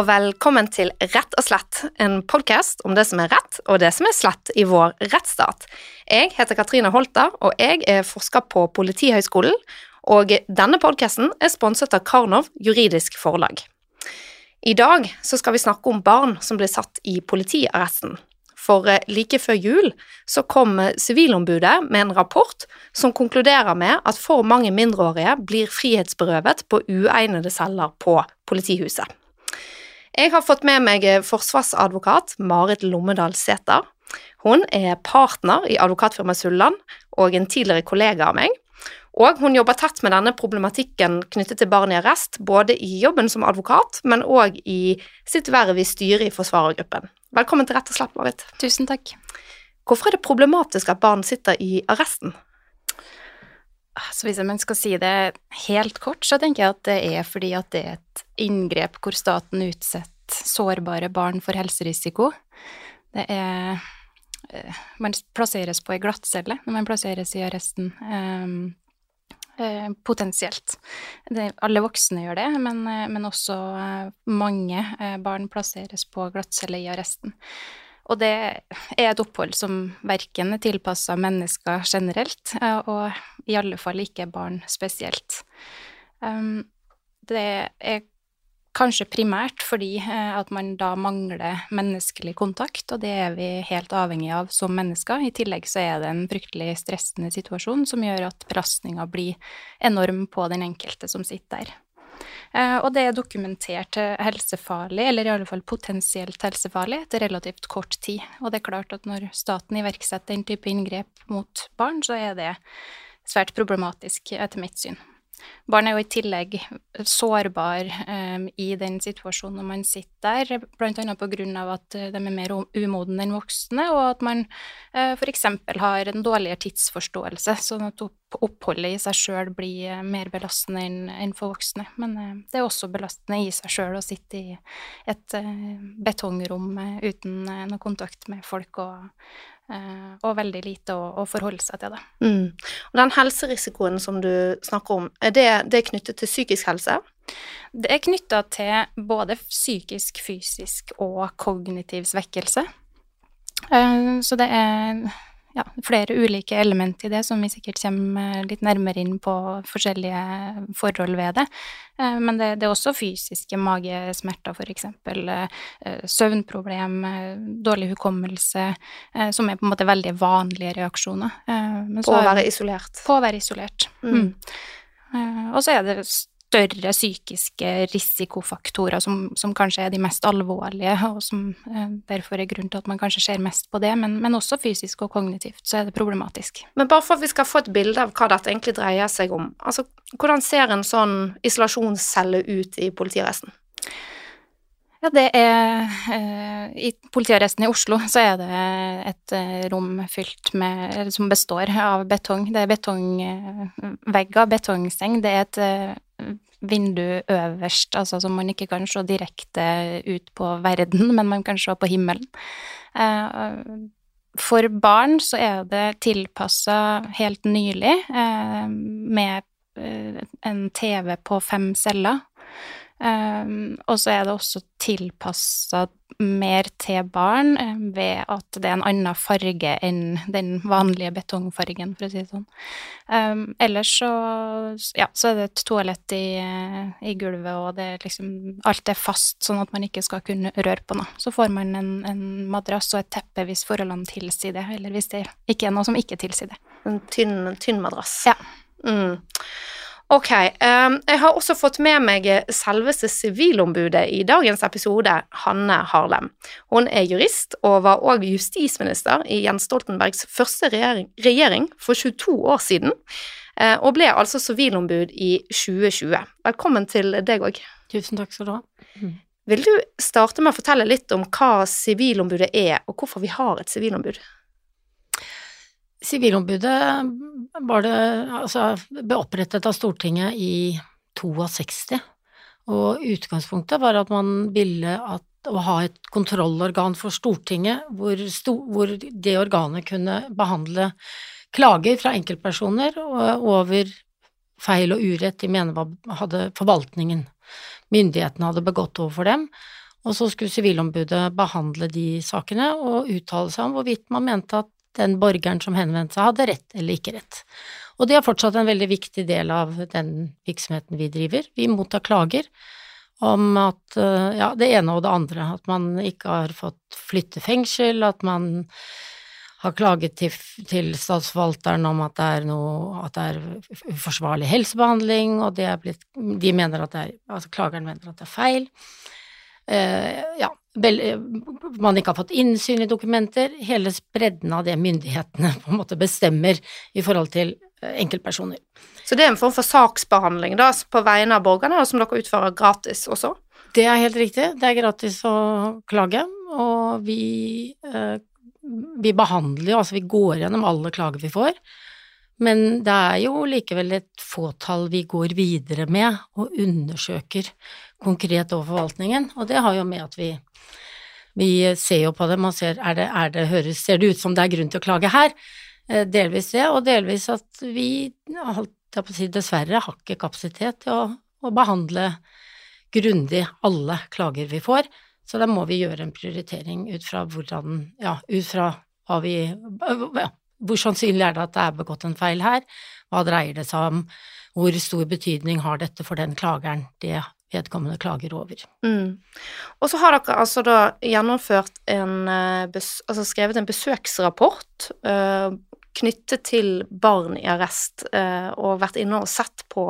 og velkommen til Rett og slett, en podkast om det som er rett og det som er slett i vår rettsstat. Jeg heter Katrine Holter, og jeg er forsker på Politihøgskolen, og denne podkasten er sponset av Karnov juridisk forlag. I dag skal vi snakke om barn som blir satt i politiarresten. For eh, like før jul så kom Sivilombudet med en rapport som konkluderer med at for mange mindreårige blir frihetsberøvet på uegnede celler på politihuset. Jeg har fått med meg forsvarsadvokat Marit Lommedal Sæther. Hun er partner i advokatfirmaet Sulland og en tidligere kollega av meg. Og hun jobber tett med denne problematikken knyttet til barn i arrest, både i jobben som advokat, men òg i sitt verv i styret i forsvarergruppen. Velkommen til Rett og slett, Marit. Tusen takk. Hvorfor er det problematisk at barn sitter i arresten? Så hvis man skal si det helt kort, så tenker jeg at det er fordi at det er et inngrep hvor staten utsetter sårbare barn for helserisiko. Det er eh, Man plasseres på ei glattcelle når man plasseres i arresten. Um, Eh, potensielt. Det, alle voksne gjør det, men, eh, men også mange barn plasseres på glattcelle i arresten. Og det er et opphold som verken er tilpassa mennesker generelt, og i alle fall ikke barn spesielt. Det er Kanskje primært fordi eh, at man da mangler menneskelig kontakt, og det er vi helt avhengig av som mennesker. I tillegg så er det en fryktelig stressende situasjon som gjør at belastninga blir enorm på den enkelte som sitter der. Eh, og det er dokumentert helsefarlig, eller i alle fall potensielt helsefarlig, etter relativt kort tid. Og det er klart at når staten iverksetter den type inngrep mot barn, så er det svært problematisk, etter mitt syn. Barn er jo i tillegg sårbar um, i den situasjonen når man sitter der, bl.a. av at eh, de er mer umodne enn voksne, og at man uh, f.eks. har en dårligere tidsforståelse, sånn at oppholdet i seg sjøl blir uh, mer belastende enn, enn for voksne. Men uh, det er også belastende i seg sjøl å sitte i et betongrom uten noe kontakt med folk og Eh, og veldig lite å, å, forholde seg til det. Mm. Og den helserisikoen som du snakker om, er det, det er knyttet til psykisk helse? Det er knytta til både psykisk, fysisk og kognitiv svekkelse. Eh, så det er ja, flere ulike element i det, som vi sikkert kommer litt nærmere inn på forskjellige forhold ved det. Eh, men det, det er også fysiske magesmerter, eksempel. Eh, søvnproblem, dårlig hukommelse, eh, som er på en måte veldig vanlige reaksjoner. på å være isolert? På å være isolert. Mm. Mm. Og så er det større psykiske risikofaktorer som, som, kanskje er de mest alvorlige, og som eh, derfor er grunnen til at man kanskje ser mest på det, men, men, også fysisk og kognitivt så er det problematisk. Men bare for at vi skal få et bilde av hva dette egentlig dreier seg om, altså hvordan ser en sånn isolasjonscelle ut i politiarresten? Ja, det er eh, I politiarresten i Oslo så er det et eh, rom fylt med Som består av betong. Det er betongvegger, betongseng. Det er et eh, vindu øverst, altså som man ikke kan se direkte ut på verden, men man kan se på himmelen. Eh, for barn så er det tilpassa helt nylig eh, med eh, en TV på fem celler Um, og så er det også tilpassa mer til barn um, ved at det er en annen farge enn den vanlige betongfargen, for å si det sånn. Um, ellers så, ja, så er det et toalett i, i, gulvet, og det er liksom Alt er fast, sånn at man ikke skal kunne røre på noe. Så får man en, en madrass og et teppe hvis forholdene tilsier det, eller hvis det ikke er noe som ikke tilsier det. En tynn, tynn madrass. Ja. Mm. Ok, um, jeg har også fått med meg selveste sivilombudet i dagens episode, Hanne Harlem. Hun er jurist og var òg justisminister i Jens Stoltenbergs første regjering, regjering for 22 år siden, uh, og ble altså sivilombud i 2020. Velkommen til deg òg. Tusen takk skal du ha. Mm. Vil du starte med å fortelle litt om hva sivilombudet er, og hvorfor vi har et sivilombud? Sivilombudet altså, ble opprettet av Stortinget i 62, og utgangspunktet var at man ville at, å ha et kontrollorgan for Stortinget, hvor, sto, hvor det organet kunne behandle klager fra enkeltpersoner over feil og urett. De mener hadde forvaltningen, myndighetene hadde begått overfor dem, Og så skulle Sivilombudet behandle de sakene og uttale seg om hvorvidt man mente at den borgeren som henvendte seg, hadde rett eller ikke rett. Og det er fortsatt en veldig viktig del av den virksomheten vi driver. Vi mottar klager om at eh, ja, det ene og det andre, at man ikke har fått flytte fengsel, at man har klaget til, til statsforvalteren om at det er noe at det er uforsvarlig helsebehandling, og det er blitt De mener at det er Altså klageren mener at det er feil. Eh, ja, man ikke har fått innsyn i dokumenter, hele spredden av det myndighetene på en måte bestemmer i forhold til eh, enkeltpersoner. Så det er en form for saksbehandling da, på vegne av borgerne, som dere utfører gratis også? Det er helt riktig, det er gratis å klage, og vi, eh, vi behandler jo, altså vi går gjennom alle klager vi får. Men det er jo likevel et fåtall vi går videre med og undersøker konkret over forvaltningen, og det har jo med at vi, vi ser jo på dem og ser er det, er det høres, ser det ut som det er grunn til å klage her. Eh, delvis det, og delvis at vi si, dessverre har ikke kapasitet til å, å behandle grundig alle klager vi får, så da må vi gjøre en prioritering ut fra hvordan, ja, ut fra hva vi, hvor sannsynlig er det at det er begått en feil her? Hva dreier det seg om? Hvor stor betydning har dette for den klageren det vedkommende klager over? Mm. Og så har dere altså da gjennomført en eh, Altså skrevet en besøksrapport uh, knyttet til barn i arrest, uh, og vært inne og sett på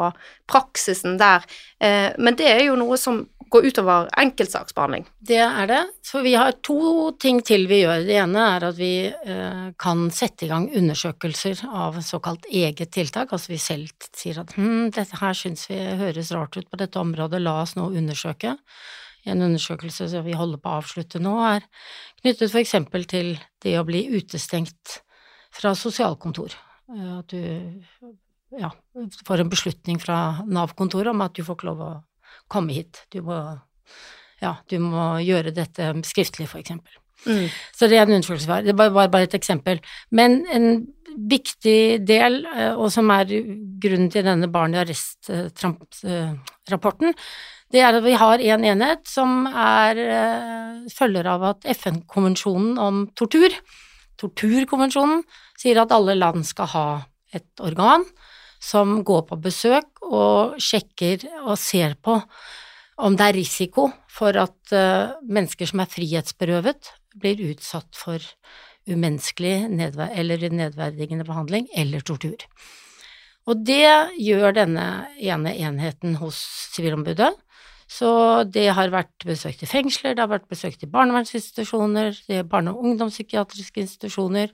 praksisen der. Uh, men det er jo noe som gå utover enkeltsaksbehandling? Det er det. For vi har to ting til vi gjør. Det ene er at vi eh, kan sette i gang undersøkelser av såkalt eget tiltak. Altså vi selv sier at hm, dette her syns vi høres rart ut på dette området, la oss nå undersøke. En undersøkelse som vi holder på å avslutte nå, er knyttet eksempel til det å bli utestengt fra sosialkontor. Eh, at du ja, får en beslutning fra Nav-kontoret om at du får ikke lov å komme hit, du må, ja, du må gjøre dette skriftlig, for eksempel. Mm. Så det er en unnskyldsvar. Det var bare et eksempel. Men en viktig del, eh, og som er grunnen til denne barn i arrest-rapporten, det er at vi har en enhet som er eh, følger av at FN-konvensjonen om tortur, torturkonvensjonen, sier at alle land skal ha et organ som går på besøk og sjekker og ser på om det er risiko for at uh, mennesker som er frihetsberøvet, blir utsatt for umenneskelig nedver eller nedverdigende behandling eller tortur. Og det gjør denne ene enheten hos Sivilombudet. Så det har vært besøkt i fengsler, det har vært besøkt i barnevernsinstitusjoner, det er barne- og ungdomspsykiatriske institusjoner,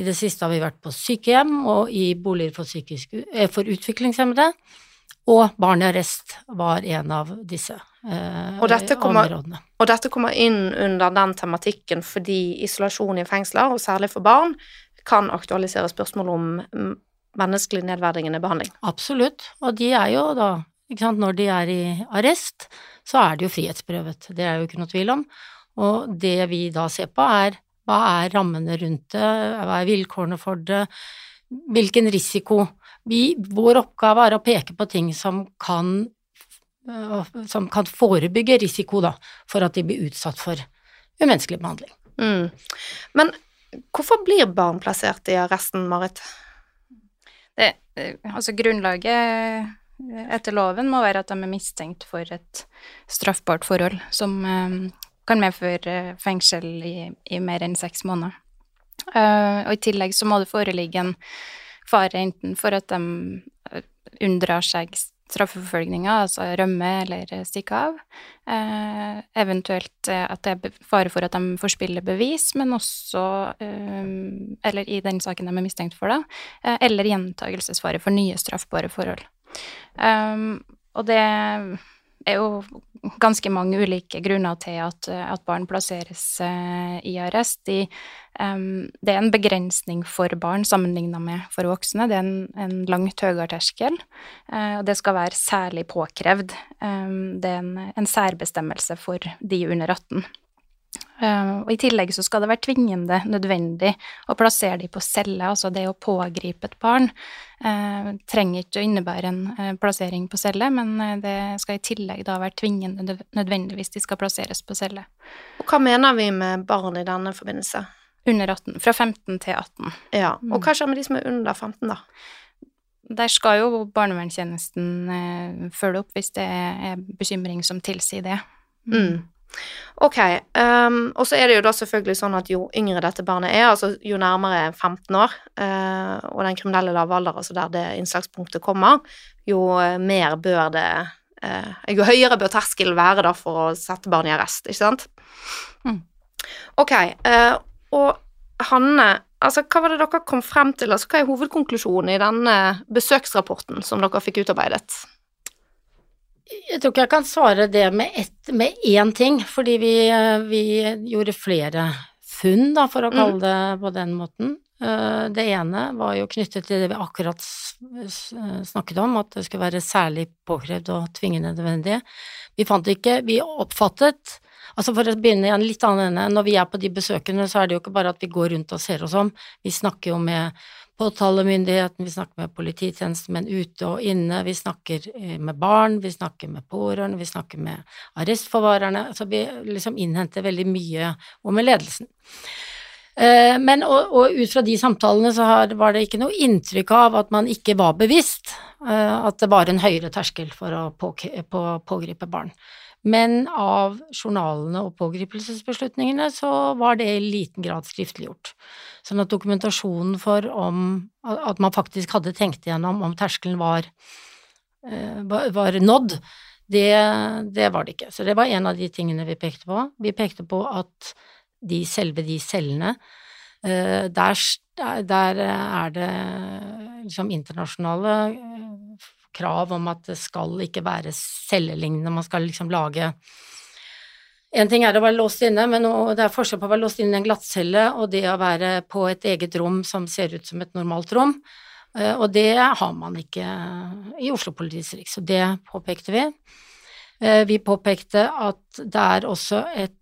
i det siste har vi vært på sykehjem og i boliger for, psykisk, eh, for utviklingshemmede. Og barn i arrest var en av disse eh, og kommer, områdene. Og dette kommer inn under den tematikken fordi isolasjon i fengsler, og særlig for barn, kan aktualisere spørsmål om menneskelig nedverdigende behandling. Absolutt, og de er jo da sant, Når de er i arrest, så er de jo frihetsberøvet, det er jo ikke noe tvil om. Og det vi da ser på, er hva er rammene rundt det, hva er vilkårene for det, hvilken risiko vi, Vår oppgave er å peke på ting som kan, øh, som kan forebygge risiko da, for at de blir utsatt for umenneskelig behandling. Mm. Men hvorfor blir barn plassert i arresten, Marit? Det, altså grunnlaget etter loven må være at de er mistenkt for et straffbart forhold som øh, kan medføre eh, fengsel i, i mer enn seks måneder. Uh, og i tillegg så må det foreligge en fare enten for at de eh, unndrar seg straffeforfølgninga, altså rømme eller stikke av, uh, eventuelt at det er fare for at de forspiller bevis, men også uh, Eller i den saken de er mistenkt for, da, eller gjentagelsesfare for nye straffbare forhold. Um, og det er jo ganske mange ulike grunner til at, at barn plasseres uh, i arrest. De, um, det er en begrensning for barn sammenlignet med for voksne. Det er en, en langt høyere terskel, uh, og det skal være særlig påkrevd. Um, det er en, en, særbestemmelse for de under 18. Uh, og I tillegg så skal det være tvingende nødvendig å plassere de på celle, altså det å pågripe et barn. eh, trenger ikke å innebære en uh, plassering på celle, men det skal i tillegg da være tvingende nødvendig hvis de skal plasseres på celle. Og Hva mener vi med barn i denne forbindelse? Under 18. Fra 15 til 18. Ja, Og mm. hva skjer med de som er under 15, da? Der skal jo barnevernstjenesten følge opp hvis det er bekymring som tilsier det. Mm. Ok, um, og så er det jo da selvfølgelig sånn at jo yngre dette barnet er, altså jo nærmere 15 år, uh, og den kriminelle lavalder, altså der det innslagspunktet kommer, jo uh, mer bør det uh, Jo høyere bør terskelen være da for å sette barn i arrest, ikke sant? Mm. Ok, og Hanne, altså hva var det dere kom frem til, altså hva er hovedkonklusjonen i denne besøksrapporten som dere fikk utarbeidet? Jeg tror ikke jeg kan svare det med, ett, med én ting, fordi vi, vi, gjorde flere funn, da, for å kalle mm. det på den måten. Eh, det ene var jo knyttet til det vi akkurat snakket om, at det skulle være særlig påkrevd og tvingende nødvendig. Vi fant ikke Vi oppfattet Altså For å begynne i en litt annen ende, når vi er på de besøkene, så er det jo ikke bare at vi går rundt og ser oss om, vi snakker jo med påtalemyndigheten, vi snakker med polititjenestemenn ute og inne, vi snakker eh, med barn, vi snakker med pårørende, vi snakker med arrestforvarerne, så vi liksom innhenter veldig mye, og med ledelsen. Eh, men og, og ut fra de samtalene så har, var det ikke noe inntrykk av at man ikke var bevisst eh, at det var en høyere terskel for å på, på, pågripe barn. Men av journalene og pågripelsesbeslutningene så var det i liten grad skriftliggjort. Sånn at dokumentasjonen for om at man faktisk hadde tenkt igjennom om terskelen var, eh, var nådd, det, det, var det ikke. Så det var en av de tingene vi pekte på. Vi pekte på at de selve de cellene eh, der, der er det liksom internasjonale eh, krav om at det skal ikke være cellelignende, man skal liksom lage en ting er å være låst inne, men det er forskjell på å være låst inne i en glattcelle og det å være på et eget rom som ser ut som et normalt rom. Eh, og det har man ikke i Oslo politidistrikt, så det påpekte vi. Eh, vi påpekte at det er også et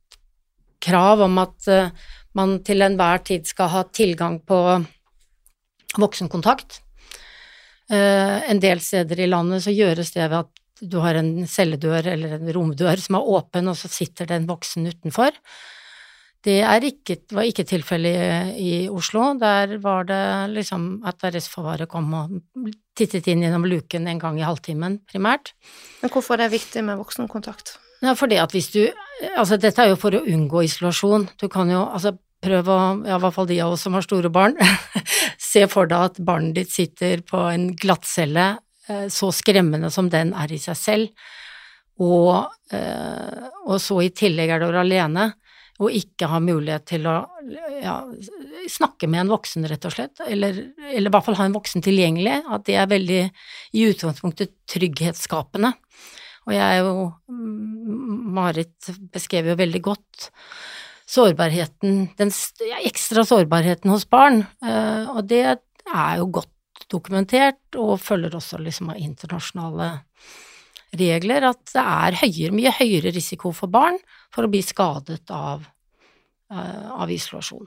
krav om at eh, man til enhver tid skal ha tilgang på voksenkontakt. En del steder i landet så gjøres det ved at du har en celledør eller en romdør som er åpen, og så sitter det en voksen utenfor. Det ikke, var ikke tilfellet i, i Oslo. Der var det liksom at arrestforvaret kom og tittet inn gjennom luken en gang i halvtimen, primært. Men hvorfor er det viktig med voksenkontakt? Ja, fordi at hvis du Altså, dette er jo for å unngå isolasjon. Du kan jo altså prøve å, ja, i hvert fall de av oss som har store barn, se for deg at barnet ditt sitter på en glattcelle Eh, så skremmende som den er i seg selv, og, eh, og så i tillegg er du alene og ikke har mulighet til å ja, snakke med en voksen, rett og slett, eller, eller, i hvert fall ha en voksen tilgjengelig, at det er veldig i utgangspunktet trygghetsskapende. Og jeg er jo Marit beskrev jo veldig godt sårbarheten, den ekstra sårbarheten hos barn, eh, og det er jo godt dokumentert, og følger også liksom av internasjonale regler, at det er høyere, mye høyere risiko for barn for å bli skadet av, uh, av isolasjon.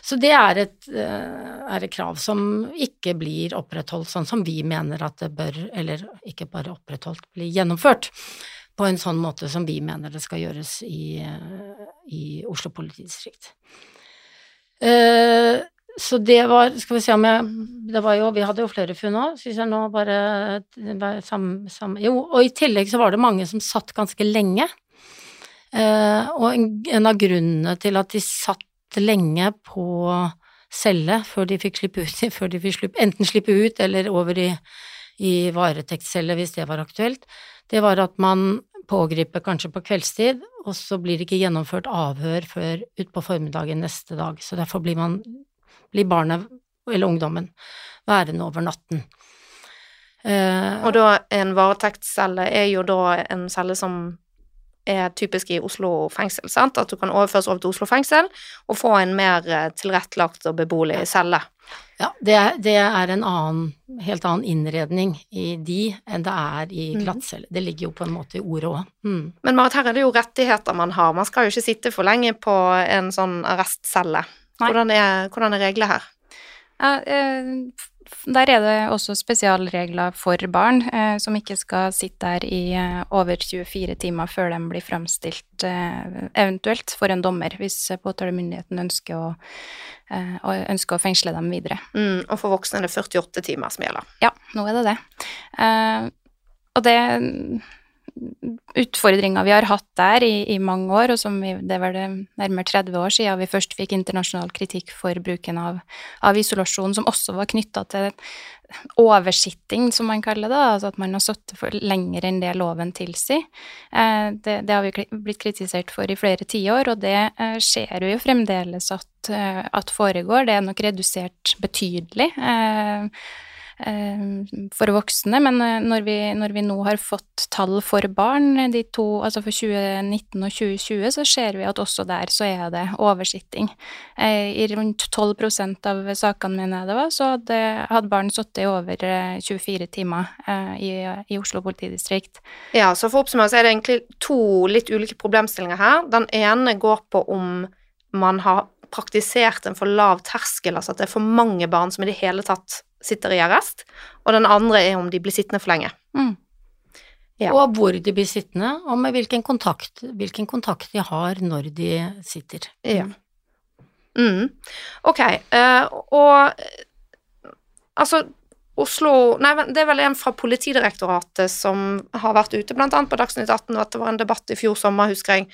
Så det er et, uh, er et, krav som ikke blir opprettholdt sånn som vi mener at det bør, eller ikke bare opprettholdt, bli gjennomført på en sånn måte som vi mener det skal gjøres i, i Oslo politidistrikt. Uh, så det var Skal vi se om jeg Det var jo Vi hadde jo flere funn òg, syns jeg nå bare sam, sam, Jo, og i tillegg så var det mange som satt ganske lenge. Eh, og en, en, av grunnene til at de satt lenge på celle før de fikk slippe ut, før de fikk slippe, enten slippe ut eller over i, i varetektscelle hvis det var aktuelt, det var at man pågriper kanskje på kveldstid, og så blir det ikke gjennomført avhør før utpå formiddagen neste dag. Så derfor blir man blir barnet eller ungdommen værende over natten. Uh, og da en varetektscelle er jo da en celle som er typisk i Oslo fengsel, sant? At du kan overføres over til Oslo fengsel og få en mer eh, tilrettelagt og beboelig celle. Ja, det er, det er en annen, helt annen innredning i de enn det er i glattcelle. Mm. Det ligger jo på en måte i ordet òg. Mm. Men Marit, her er det jo rettigheter man har. Man skal jo ikke sitte for lenge på en sånn arrestcelle. Hvordan er, hvordan er reglene her? Der er det også spesialregler for barn, eh, som ikke skal sitte der i eh, over 24 timer før de blir framstilt, eh, eventuelt for en dommer, hvis påtalemyndigheten ønsker å, eh, å- ønsker å fengsle dem videre. Mm, og for voksne er det 48 timer som gjelder. Ja, nå er det det. Eh, og det utfordringa vi har hatt der i, i mange år, og som vi, det var det nærmere 30 år siden vi først fikk internasjonal kritikk for bruken av, av isolasjon, som også var knytta til oversitting, som man kaller det, altså at man har sittet for lenger enn det loven tilsier. Eh, det, det har vi blitt kritisert for i flere tiår, og det eh, ser vi jo fremdeles at, eh, at foregår. Det er nok redusert betydelig. Eh, for voksne, men eh, når vi, når vi nå har fått tall for barn, de to, altså for 2019 og 2020, så ser vi at også der så er det oversitting. Eh, I rundt 12% av sakene, mine det var, så hadde, hadde barn sittet i over eh, 24 timer eh, i, i Oslo politidistrikt. Ja, så for å oppsummere så er det egentlig to litt ulike problemstillinger her. Den ene går på om man har praktisert en for lav terskel, altså at det er for mange barn som i det hele tatt sitter i arrest, og den andre er om de blir sittende for lenge. Mm. Ja. Og hvor de blir sittende, og med hvilken kontakt, hvilken kontakt de har når de sitter. Ja. Mm. Ok, uh, og altså Oslo Nei, det er vel en fra Politidirektoratet som har vært ute, blant annet på Dagsnytt 18, og at det var en debatt i fjor sommer, husker jeg,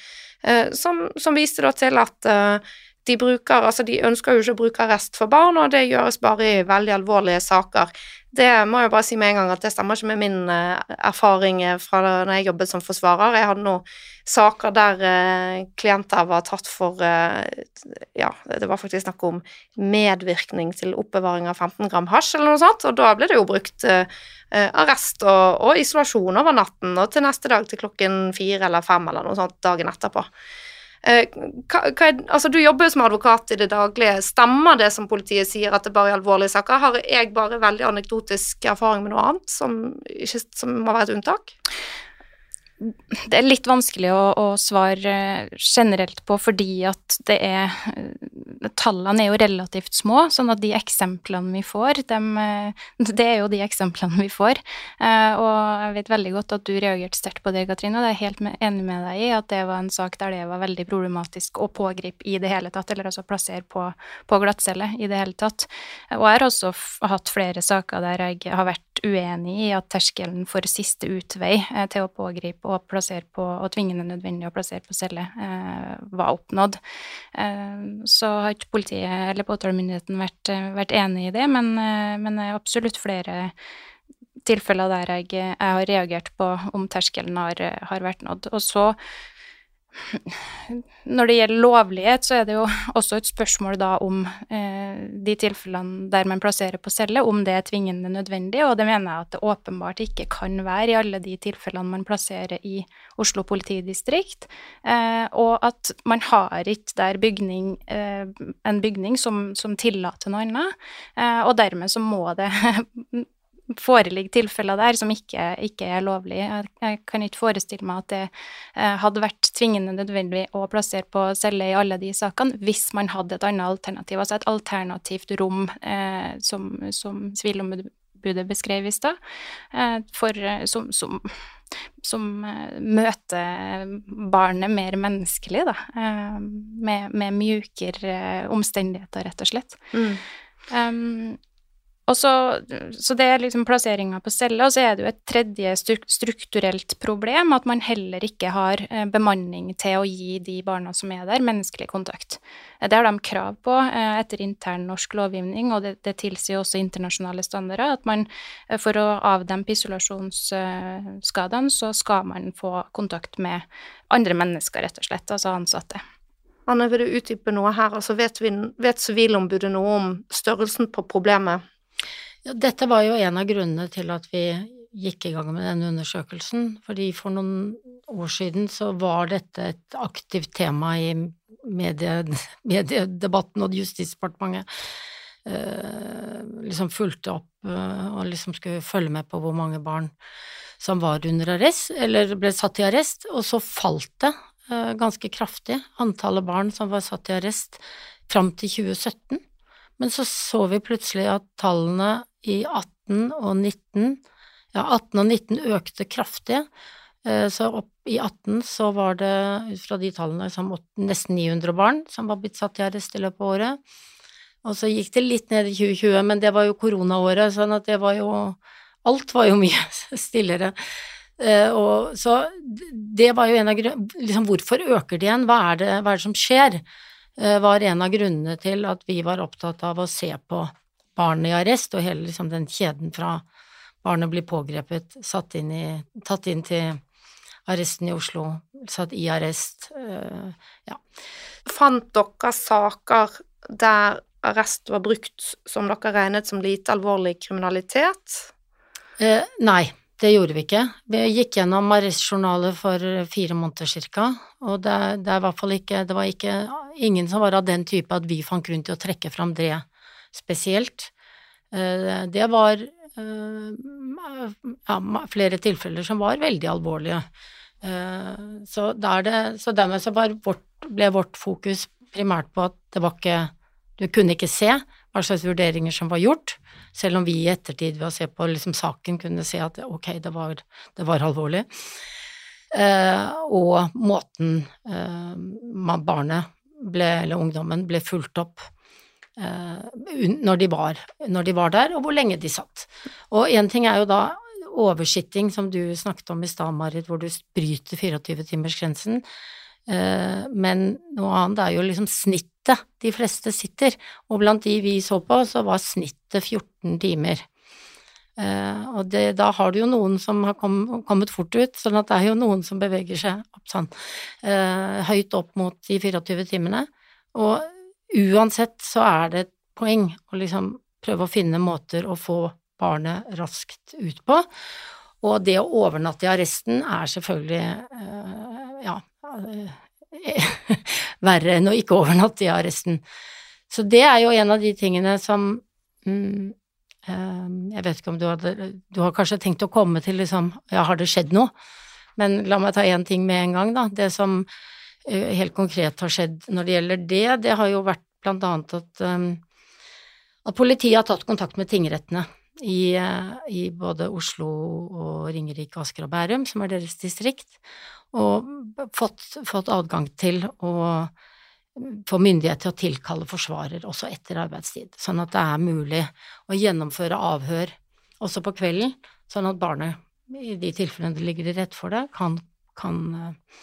eh, som, som viste da til at eh, de bruker Altså, de ønsker jo ikke å bruke arrest for barn, og det gjøres bare i veldig alvorlige saker. Det må jeg bare si med en gang at det stemmer ikke med min eh, erfaring eh, fra når jeg jobbet som forsvarer. Jeg hadde noen saker der eh, klienter var tatt for Ja, det var faktisk snakk om medvirkning til oppbevaring av 15 gram hasj eller noe sånt, og da ble det jo brukt arrest og, og isolasjon over natten og til neste dag til klokken fire eller fem eller noe sånt dagen etterpå. Eh, hva, hva er, altså, du jobber jo som advokat i det daglige. Stemmer det som politiet sier, at det bare er alvorlige saker? Har jeg bare veldig anekdotisk erfaring med noe annet som, ikke, som må være et unntak? Det er litt vanskelig å, å svare generelt på fordi at det er Tallene er jo relativt små, sånn at de eksemplene vi får, dem, det er jo de eksemplene vi får. Eh, Og jeg vet veldig godt at du reagerte sterkt på det, Katrine, og det er jeg helt enig med deg i, at det var en sak der det var veldig problematisk å pågripe i det hele tatt, eller altså plassere på, på glattcelle i det hele tatt. Og jeg har også hatt flere saker der jeg har vært uenig i at terskelen for siste utvei eh, til å pågripe og på, og tvingende nødvendig å plassere på celle, eh, var oppnådd. Eh, så har ikke politiet eller påtalemyndigheten vært, vært enig i det, men, men det er absolutt flere tilfeller der jeg, jeg har reagert på om terskelen har, har vært nådd. Og så når det gjelder lovlighet, så er det jo også et spørsmål da om eh, de tilfellene der man plasserer på celle, om det er tvingende nødvendig, og det mener jeg at det åpenbart ikke kan være i alle de tilfellene man plasserer i Oslo politidistrikt, eh, og at man har ikke der bygning, eh, en bygning som, som tillater noe annet, eh, og dermed så må det foreligger tilfeller der som ikke, ikke er lovlig. Jeg, jeg kan ikke forestille meg at det eh, hadde vært tvingende nødvendig å plassere på celle i alle de sakene hvis man hadde et annet alternativ, altså et alternativt rom, eh, som, som Sivilombudet beskrev i stad, eh, eh, som, som, som eh, møter barnet mer menneskelig, da, eh, med, med mjukere omstendigheter, rett og slett. Mm. Um, og så, så det er liksom plasseringa på cella. og så er det jo et tredje strukturelt problem at man heller ikke har eh, bemanning til å gi de barna som er der, menneskelig kontakt. Eh, Det har de krav på eh, etter intern norsk lovgivning, og det, det tilsier også internasjonale standarder, at man for å avdempe isolasjonsskadene, så skal man få kontakt med andre mennesker, rett og slett, altså ansatte. Anne, vil du utdype noe her? Altså, vet, vi, vet Sivilombudet noe om størrelsen på problemet? Dette var jo en av grunnene til at vi gikk i gang med denne undersøkelsen, fordi for noen år siden så var dette et aktivt tema i medie, mediedebatten og Justisdepartementet. eh, liksom fulgte opp eh, og liksom skulle følge med på hvor mange barn som var under arrest, eller ble satt i arrest, og så falt det eh, ganske kraftig, antallet barn som var satt i arrest, fram til 2017. Men så så vi plutselig at tallene i 18 og 19, ja, 18 og 19 økte kraftig. Eh, så opp i 18 så var det, ut fra de tallene, nesten 900 barn som var blitt satt i arrest i løpet av året. Og så gikk det litt ned i 2020, men det var jo koronaåret, sånn at det var jo Alt var jo mye stillere. Uh, og, så det var jo en av grunnene liksom, Hvorfor øker det igjen? Hva er det, hva er det som skjer? Uh, var en av grunnene til at vi var opptatt av å se på barnet i arrest, og hele liksom, den kjeden fra barnet blir pågrepet, inn i, tatt inn til arresten i Oslo, satt i arrest, uh, ja. Fant dere saker der arrest var brukt som dere regnet som lite alvorlig kriminalitet? Uh, nei, det gjorde vi ikke. Vi gikk gjennom arrestjournaler for fire måneder cirka, og det, det, ikke Det var ikke ingen som var av den type at vi fant grunn til å trekke fram det spesielt. Eh, det var eh, ja, flere tilfeller som var veldig alvorlige. Eh, så, det, så dermed så vårt, ble vårt fokus primært på at det var ikke du kunne ikke se hva slags vurderinger som var gjort, selv om vi i ettertid ved å se på liksom saken kunne se at ok, det var, det var alvorlig. Eh, og måten eh, barnet ble, eller ungdommen ble fulgt opp eh, når, de var, når de var der, og hvor lenge de satt. Og én ting er jo da oversitting, som du snakket om i stad, Marit, hvor du bryter 24-timersgrensen. Eh, men noe annet er jo liksom snittet de fleste sitter, og blant de vi så på, så var snittet 14 timer. Eh, og det, da har du jo noen som har kommet fort ut, sånn at det er jo noen som beveger seg opp sånn, eh, høyt opp mot de 24 timene. Og uansett så er det et poeng å liksom prøve å finne måter å få barnet raskt ut på. Og det å overnatte i arresten er selvfølgelig ja, verre enn å ikke overnatte i arresten. Så det er jo en av de tingene som mm, eh, Jeg vet ikke om du hadde Du har kanskje tenkt å komme til liksom Ja, har det skjedd noe? Men la meg ta én ting med en gang, da. Det som helt konkret har skjedd når det gjelder det, det har jo vært blant annet at, at politiet har tatt kontakt med tingrettene i, i, både Oslo og Ringerike, Asker og Bærum, som er deres distrikt, og fått, fått adgang til å få myndighet til å tilkalle forsvarer også etter arbeidstid, sånn at det er mulig å gjennomføre avhør også på kvelden, sånn at barnet, i de tilfellene det ligger i rett for det, kan, kan uh,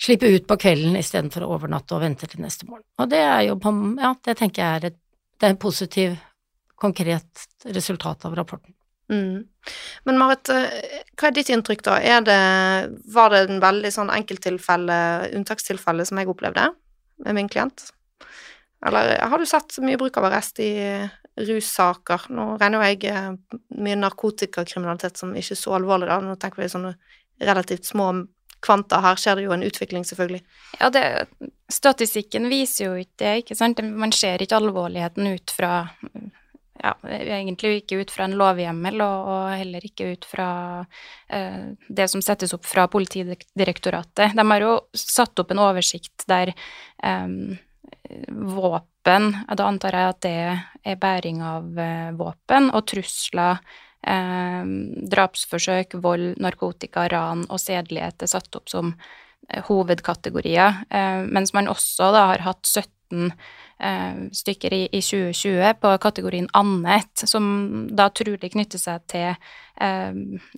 slippe ut på kvelden istedenfor å overnatte og vente til neste morgen. Og det er jo ja, det tenker jeg er et, det er en positiv, konkret resultat av rapporten. Mm. Men Marit, eh, hva er ditt inntrykk, da? Det, var det en veldig sånn enkelttilfelle, unntakstilfelle, som jeg opplevde med min klient? Eller har du sett mye bruk av arrest i russaker? Nå regner jo jeg eh, mye narkotikakriminalitet som ikke er så alvorlig, da. Nå tenker vi sånne relativt små kvanta. Her skjer det jo en utvikling, selvfølgelig. Ja, det, statistikken viser jo ikke det, ikke sant. Man ser ikke alvorligheten ut fra ja, egentlig ikke ut fra en lovhjemmel, og, og heller ikke ut fra eh, det som settes opp fra Politidirektoratet. De har jo satt opp en oversikt der eh, våpen Da antar jeg at det er bæring av eh, våpen, og trusler, eh, drapsforsøk, vold, narkotika, ran og sedelighet er satt opp som eh, hovedkategorier, eh, mens man også da har hatt 17 Eh, stykker i, i, 2020 på kategorien annet, som da trolig knytter seg til eh,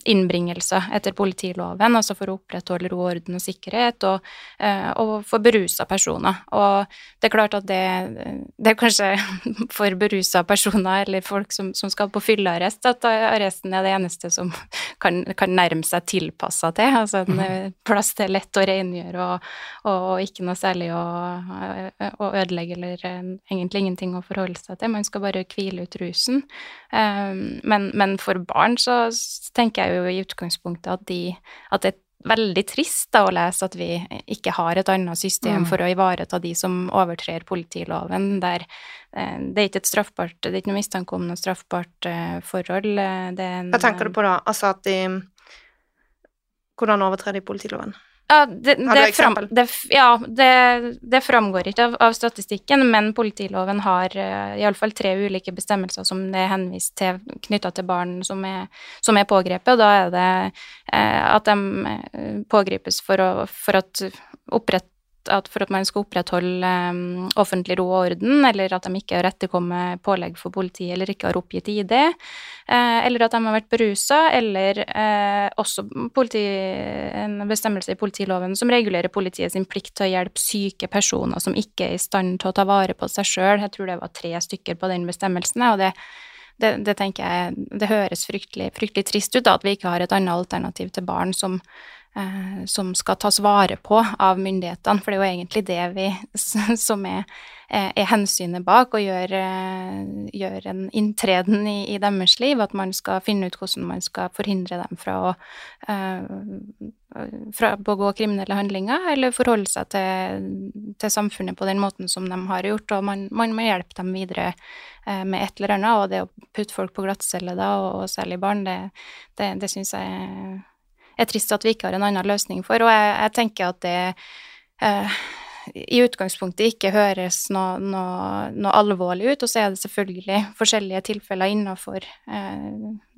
innbringelser etter politiloven, altså for å opprettholde ro, orden og sikkerhet, og, eh, og for berusa personer. Og det er klart at det, det er kanskje for berusa personer eller folk som, som skal på fyllearrest, at arresten er det eneste som kan, kan nærme seg tilpassa til. Altså en mhm. plass til lett å rengjøre og, og, ikke noe særlig å, å ødelegge eller egentlig ingenting å forholde seg til, man skal bare hvile ut rusen. Um, men, men, for barn så tenker jeg jo i utgangspunktet at, de, at det, veldig trist da, å lese at vi ikke har et annet system Mm. for å ivareta de som overtrer politiloven, der eh, det er ikke et straffbart, det er ikke noe mistanke om noe straffbart eh, forhold. eh, Det er en, Hva tenker du på da? Altså at de Hvordan overtrer de politiloven? Ja, det, det, fram, det, ja, det, det framgår ikke av, av statistikken, men politiloven har uh, iallfall tre ulike bestemmelser som det er henvist til knytta til barn som er, som er pågrepet, og da er det uh, at de eh, pågripes for, å, for at opprett at for at man skal opprettholde um, offentlig ro og orden, eller at de ikke har etterkommet pålegg for politiet eller ikke har oppgitt ID, uh, eller at de har vært berusa, eller uh, også politi, en bestemmelse i politiloven som regulerer politiet sin plikt til å hjelpe syke personer som ikke er i stand til å ta vare på seg sjøl. Jeg tror det var tre stykker på den bestemmelsen, og det, det, det tenker jeg Det høres fryktelig, fryktelig trist ut, da, at vi ikke har et annet alternativ til barn som eh, som skal tas vare på av myndighetene, for det er jo egentlig det vi som er, er er hensynet bak, og gjør, eh, gjør en inntreden i, i deres liv, at man skal finne ut hvordan man skal forhindre dem fra å eh, fra begå kriminelle handlinger, eller forholde seg til, til samfunnet på den måten som de har gjort, og man, man må hjelpe dem videre eh, med et eller annet, og det å putte folk på glattcelle da, og, og særlig barn, det, det, det syns jeg er trist at vi ikke har en annen løsning for, og jeg, jeg tenker at det eh, i utgangspunktet ikke høres noe, noe, noe alvorlig ut, og så er det selvfølgelig forskjellige tilfeller innenfor eh,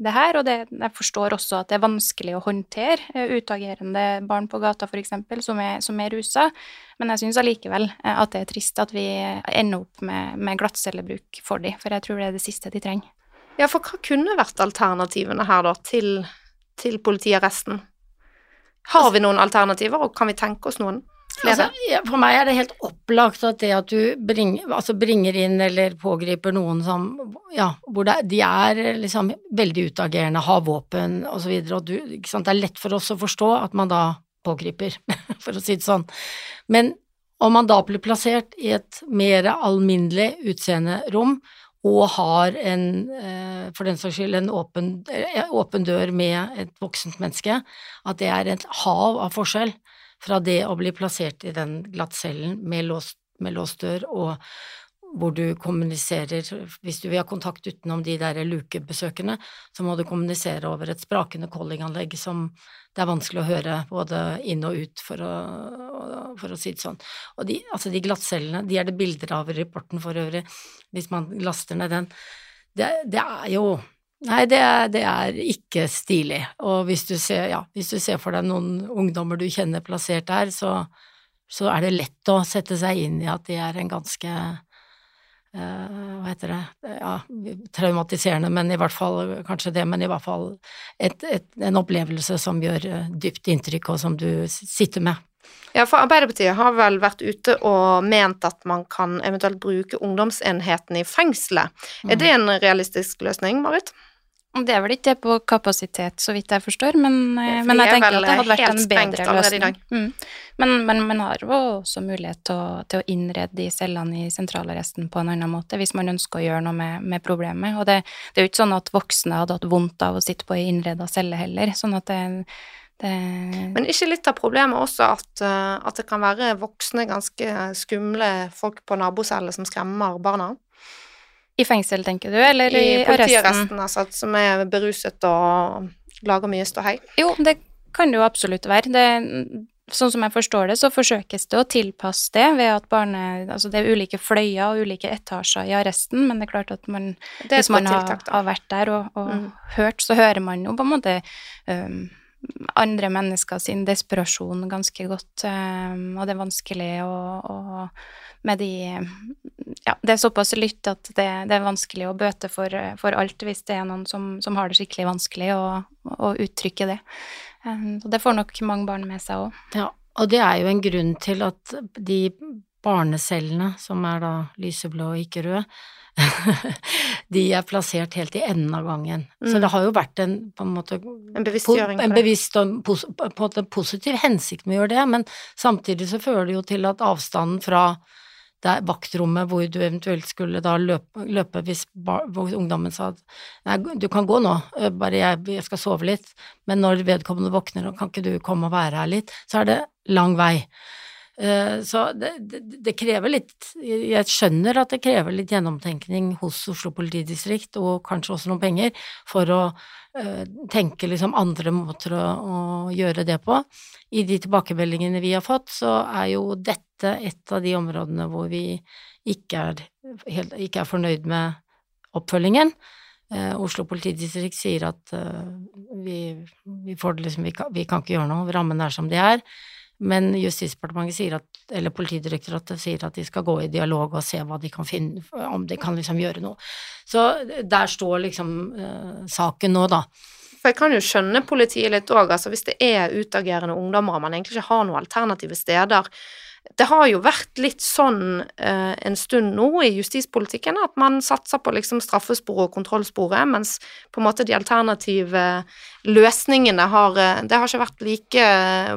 det her, og det, jeg forstår også at det er vanskelig å håndtere eh, utagerende barn på gata, eksempel, som som er rusa, men jeg syns allikevel eh, at det er trist at vi ender opp med, med glattcellebruk for dem, for jeg tror det er det siste de trenger. Ja, for hva kunne vært alternativene her, da, til, til politiarresten? Har vi noen alternativer, og kan vi tenke oss noen? Altså, for meg er det helt opplagt at det at du bringer, altså bringer inn eller pågriper noen som Ja, hvor det, de er liksom veldig utagerende, har våpen osv., og, så videre, og du, ikke sant, det er lett for oss å forstå at man da pågriper, for å si det sånn. Men om man da blir plassert i et mer alminnelig utseende rom, og har en, eh, for den saks skyld, en åpen, eh, åpen dør med et voksent menneske, at det er et hav av forskjell fra det å bli plassert i den glattcellen med med låst dør, og hvor du kommuniserer Hvis du vil ha kontakt utenom de der lukebesøkene, så må du kommunisere over et sprakende callinganlegg som det er vanskelig å høre både inn og ut, for å, for å si det sånn. Og de, altså de glattcellene, de er det bilder av i rapporten for øvrig, hvis man laster ned den. Det, det er jo Nei, det er, det er ikke stilig. Og hvis du, ser, ja, hvis du ser for deg noen ungdommer du kjenner plassert der, så, så er det lett å sette seg inn i at de er en ganske hva heter det, ja, traumatiserende, men i hvert fall kanskje det, men i hvert fall et, et, en opplevelse som gjør eh, dypt inntrykk, og som du sitter med. Ja, for Arbeiderpartiet har vel vært ute og ment at man kan eventuelt bruke ungdomsenheten i fengselet. Er det en realistisk løsning, Marit? Det er vel ikke det på kapasitet, så vidt jeg forstår, men, eh, men jeg er tenker at det hadde vært en bedre løsning. Mm. Men, men man har jo også mulighet til å, til å innrede de cellene i sentralarresten på en annen måte, hvis man ønsker å gjøre noe med, med problemet. Og det, det er jo ikke sånn at voksne hadde hatt vondt av å sitte på ei innreda celle heller, sånn at det, det Men ikke litt av problemet også at, eh, at det kan være voksne, ganske skumle folk på nabocelle som skremmer barna? I fengsel, tenker du, eller i, I arresten? politiarresten, altså, som er beruset og lager mye ståhei. Jo, det kan det jo absolutt være. Det, sånn som jeg forstår det, så forsøkes det å tilpasse det ved at barne... Altså det er ulike fløyer og ulike etasjer i arresten, men det er klart at man Hvis man har, har vært der og, og Mm. hørt, så hører man jo på en måte um, andre mennesker sin desperasjon ganske godt, um, og det er vanskelig å, å med de Ja, det er såpass lytt at det, det er vanskelig å bøte for, for alt hvis det er noen som, som har det skikkelig vanskelig, å, å uttrykke det. Og det får nok mange barn med seg òg. Ja, og det er jo en grunn til at de barnecellene, som er da lyseblå og ikke røde, de er plassert helt i enden av gangen. Så Mm. det har jo vært en på en måte En bevisstgjøring en bevisst og pos, på en måte positiv hensikt med å gjøre det, men samtidig så fører det jo til at avstanden fra det er vaktrommet hvor du eventuelt skulle da løpe, løpe hvis bar, hvor ungdommen sa nei, du kan gå nå, bare jeg, jeg, skal sove litt, men når vedkommende våkner, kan ikke du komme og være her litt, så er det lang vei. Eh, så det, det, det, krever litt Jeg skjønner at det krever litt gjennomtenkning hos Oslo politidistrikt, og kanskje også noen penger, for å uh, tenke liksom andre måter å, å, gjøre det på. I de tilbakemeldingene vi har fått, så er jo dette et av de områdene hvor vi ikke er, helt, ikke er fornøyd med oppfølgingen. Eh, Oslo politidistrikt sier at vi, vi, får det liksom, vi kan, vi kan, ikke gjøre noe, rammene er som de er. Men Justisdepartementet sier at, eller Politidirektoratet sier at de skal gå i dialog og se hva de kan finne, om de kan liksom gjøre noe. Så der står liksom uh, saken nå, da. For jeg kan jo skjønne politiet litt òg, altså hvis det er utagerende ungdommer og man egentlig ikke har noen alternative steder det har jo vært litt sånn eh, en stund nå i justispolitikken at man satser på liksom straffesporet og kontrollsporet, mens på en måte de alternative løsningene har eh, Det har ikke vært like eh,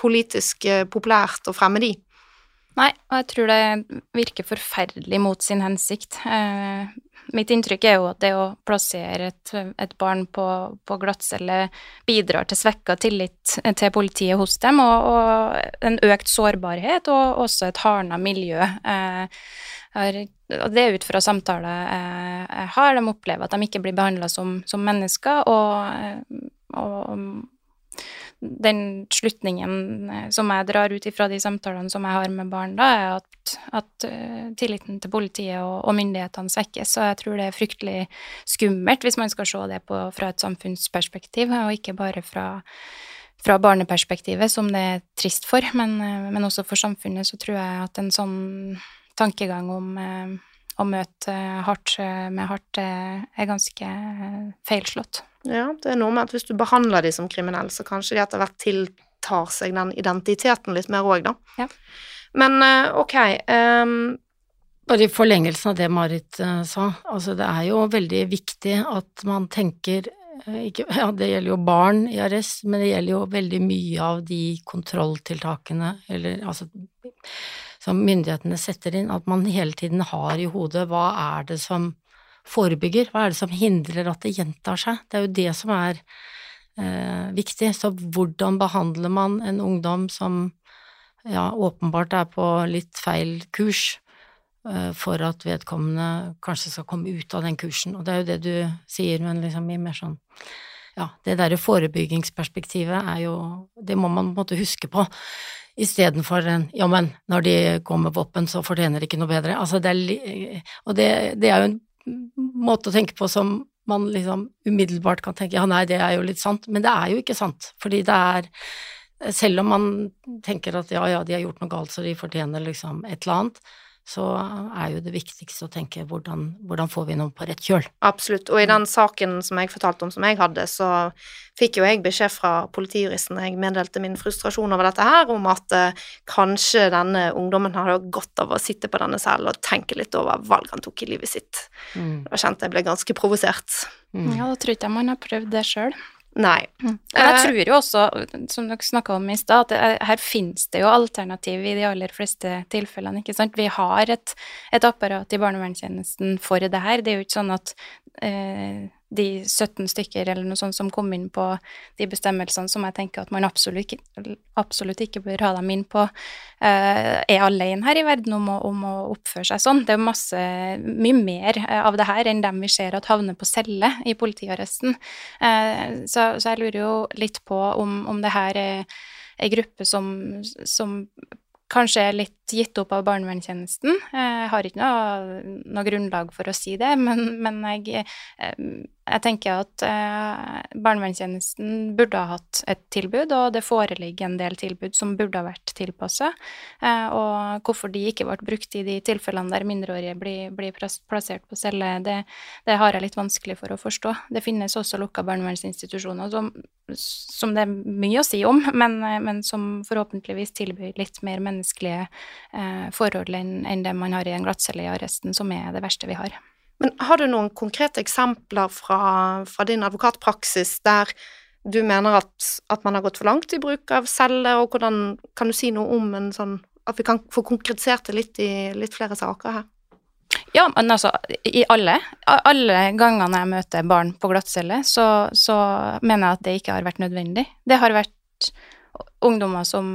politisk eh, populært å fremme de. Nei, og jeg tror det virker forferdelig mot sin hensikt. Eh, mitt inntrykk er jo at det å plassere et, et barn på, på glattcelle bidrar til svekka tillit til politiet hos dem, og, og en økt sårbarhet, og også et hardna miljø. Eh, og det er ut fra samtaler jeg har, de opplever at de ikke blir behandla som, som, mennesker, og, og den slutningen eh, som jeg drar ut ifra de samtalene som jeg har med barn, da, er at, at uh, tilliten til politiet og, og, myndighetene svekkes. Og jeg tror det er fryktelig skummelt hvis man skal se det på, fra et samfunnsperspektiv, og ikke bare fra, fra barneperspektivet, som det er trist for, men, uh, men, også for samfunnet, så tror jeg at en sånn tankegang om å møte hardt med hardt er ganske feilslått. Ja, det er noe med at hvis du behandler de som kriminelle, så kanskje de etter hvert tiltar seg den identiteten litt mer òg, da. Ja. Men eh, ok um, Bare i forlengelsen av det Marit sa, altså det er jo veldig viktig at man tenker ikke, ja, det gjelder jo barn i arrest, men det gjelder jo veldig mye av de kontrolltiltakene, eller altså som myndighetene setter inn, at man hele tiden har i hodet hva er det som forebygger? Hva er det som hindrer at det gjentar seg? Det er jo det som er eh, viktig. Så hvordan behandler man en ungdom som ja, åpenbart er på litt feil kurs, eh, for at vedkommende kanskje skal komme ut av den kursen? Og det er jo det du sier, men liksom i mer sånn ja, det derre forebyggingsperspektivet er jo Det må man på en måte huske på istedenfor en ja, men når de går med våpen, så fortjener de ikke noe bedre. Altså, det er, og det, det er jo en måte å tenke på som man liksom umiddelbart kan tenke ja, nei, det er jo litt sant, men det er jo ikke sant, fordi det er Selv om man tenker at ja, ja, de har gjort noe galt, så de fortjener liksom et eller annet, så er jo det viktigste å tenke hvordan, hvordan får vi noe på rett kjøl. Absolutt, og i den saken som jeg fortalte om som jeg hadde, så fikk jo jeg beskjed fra politijuristen jeg meddelte min frustrasjon over dette her, om at eh, kanskje denne ungdommen hadde godt av å sitte på denne cellen og tenke litt over valg han tok i livet sitt. Mm. Da kjente jeg ble ganske provosert. Mm. Ja, da tror ikke jeg man har prøvd det sjøl. Nei. Mm. Men jeg eh, tror jo også, som dere snakka om i stad, at her finnes det jo alternativ i de aller fleste tilfellene, ikke sant. Vi har et, et apparat i barnevernstjenesten for det her. Det er jo ikke sånn at eh, de 17 stykker eller noe sånt som kom inn på de bestemmelsene som jeg tenker at man absolutt absolutt ikke bør ha dem inn på, uh, er alene her i verden om å, om å, oppføre seg sånn. Det er masse, mye mer eh, av det her enn dem vi ser at havner på celle i politiarresten. Uh, så, så, jeg lurer jo litt på om, om det her er ei gruppe som, som kanskje er litt gitt opp av barnevernstjenesten. Jeg har ikke noe, noe grunnlag for å si det, men, men jeg, jeg, tenker at eh, barnevernstjenesten burde ha hatt et tilbud, og det foreligger en del tilbud som burde ha vært tilpassa. Eh, og hvorfor de ikke ble brukt i de tilfellene der mindreårige blir, blir plassert på celle, det, det, har jeg litt vanskelig for å forstå. Det finnes også lukka barnevernsinstitusjoner som, som, det er mye å si om, men, men som forhåpentligvis tilbyr litt mer menneskelige eh, forhold enn, enn det man har i en glattcelle i arresten, som er det verste vi har. Men har du noen konkrete eksempler fra, fra din advokatpraksis der du mener at, at, man har gått for langt i bruk av celle, og hvordan kan du si noe om en sånn At vi kan få konkretisert det litt i litt flere saker her. Ja, men altså, i alle, alle gangene jeg møter barn på glattcelle, så, så mener jeg at det ikke har vært nødvendig. Det har vært ungdommer som,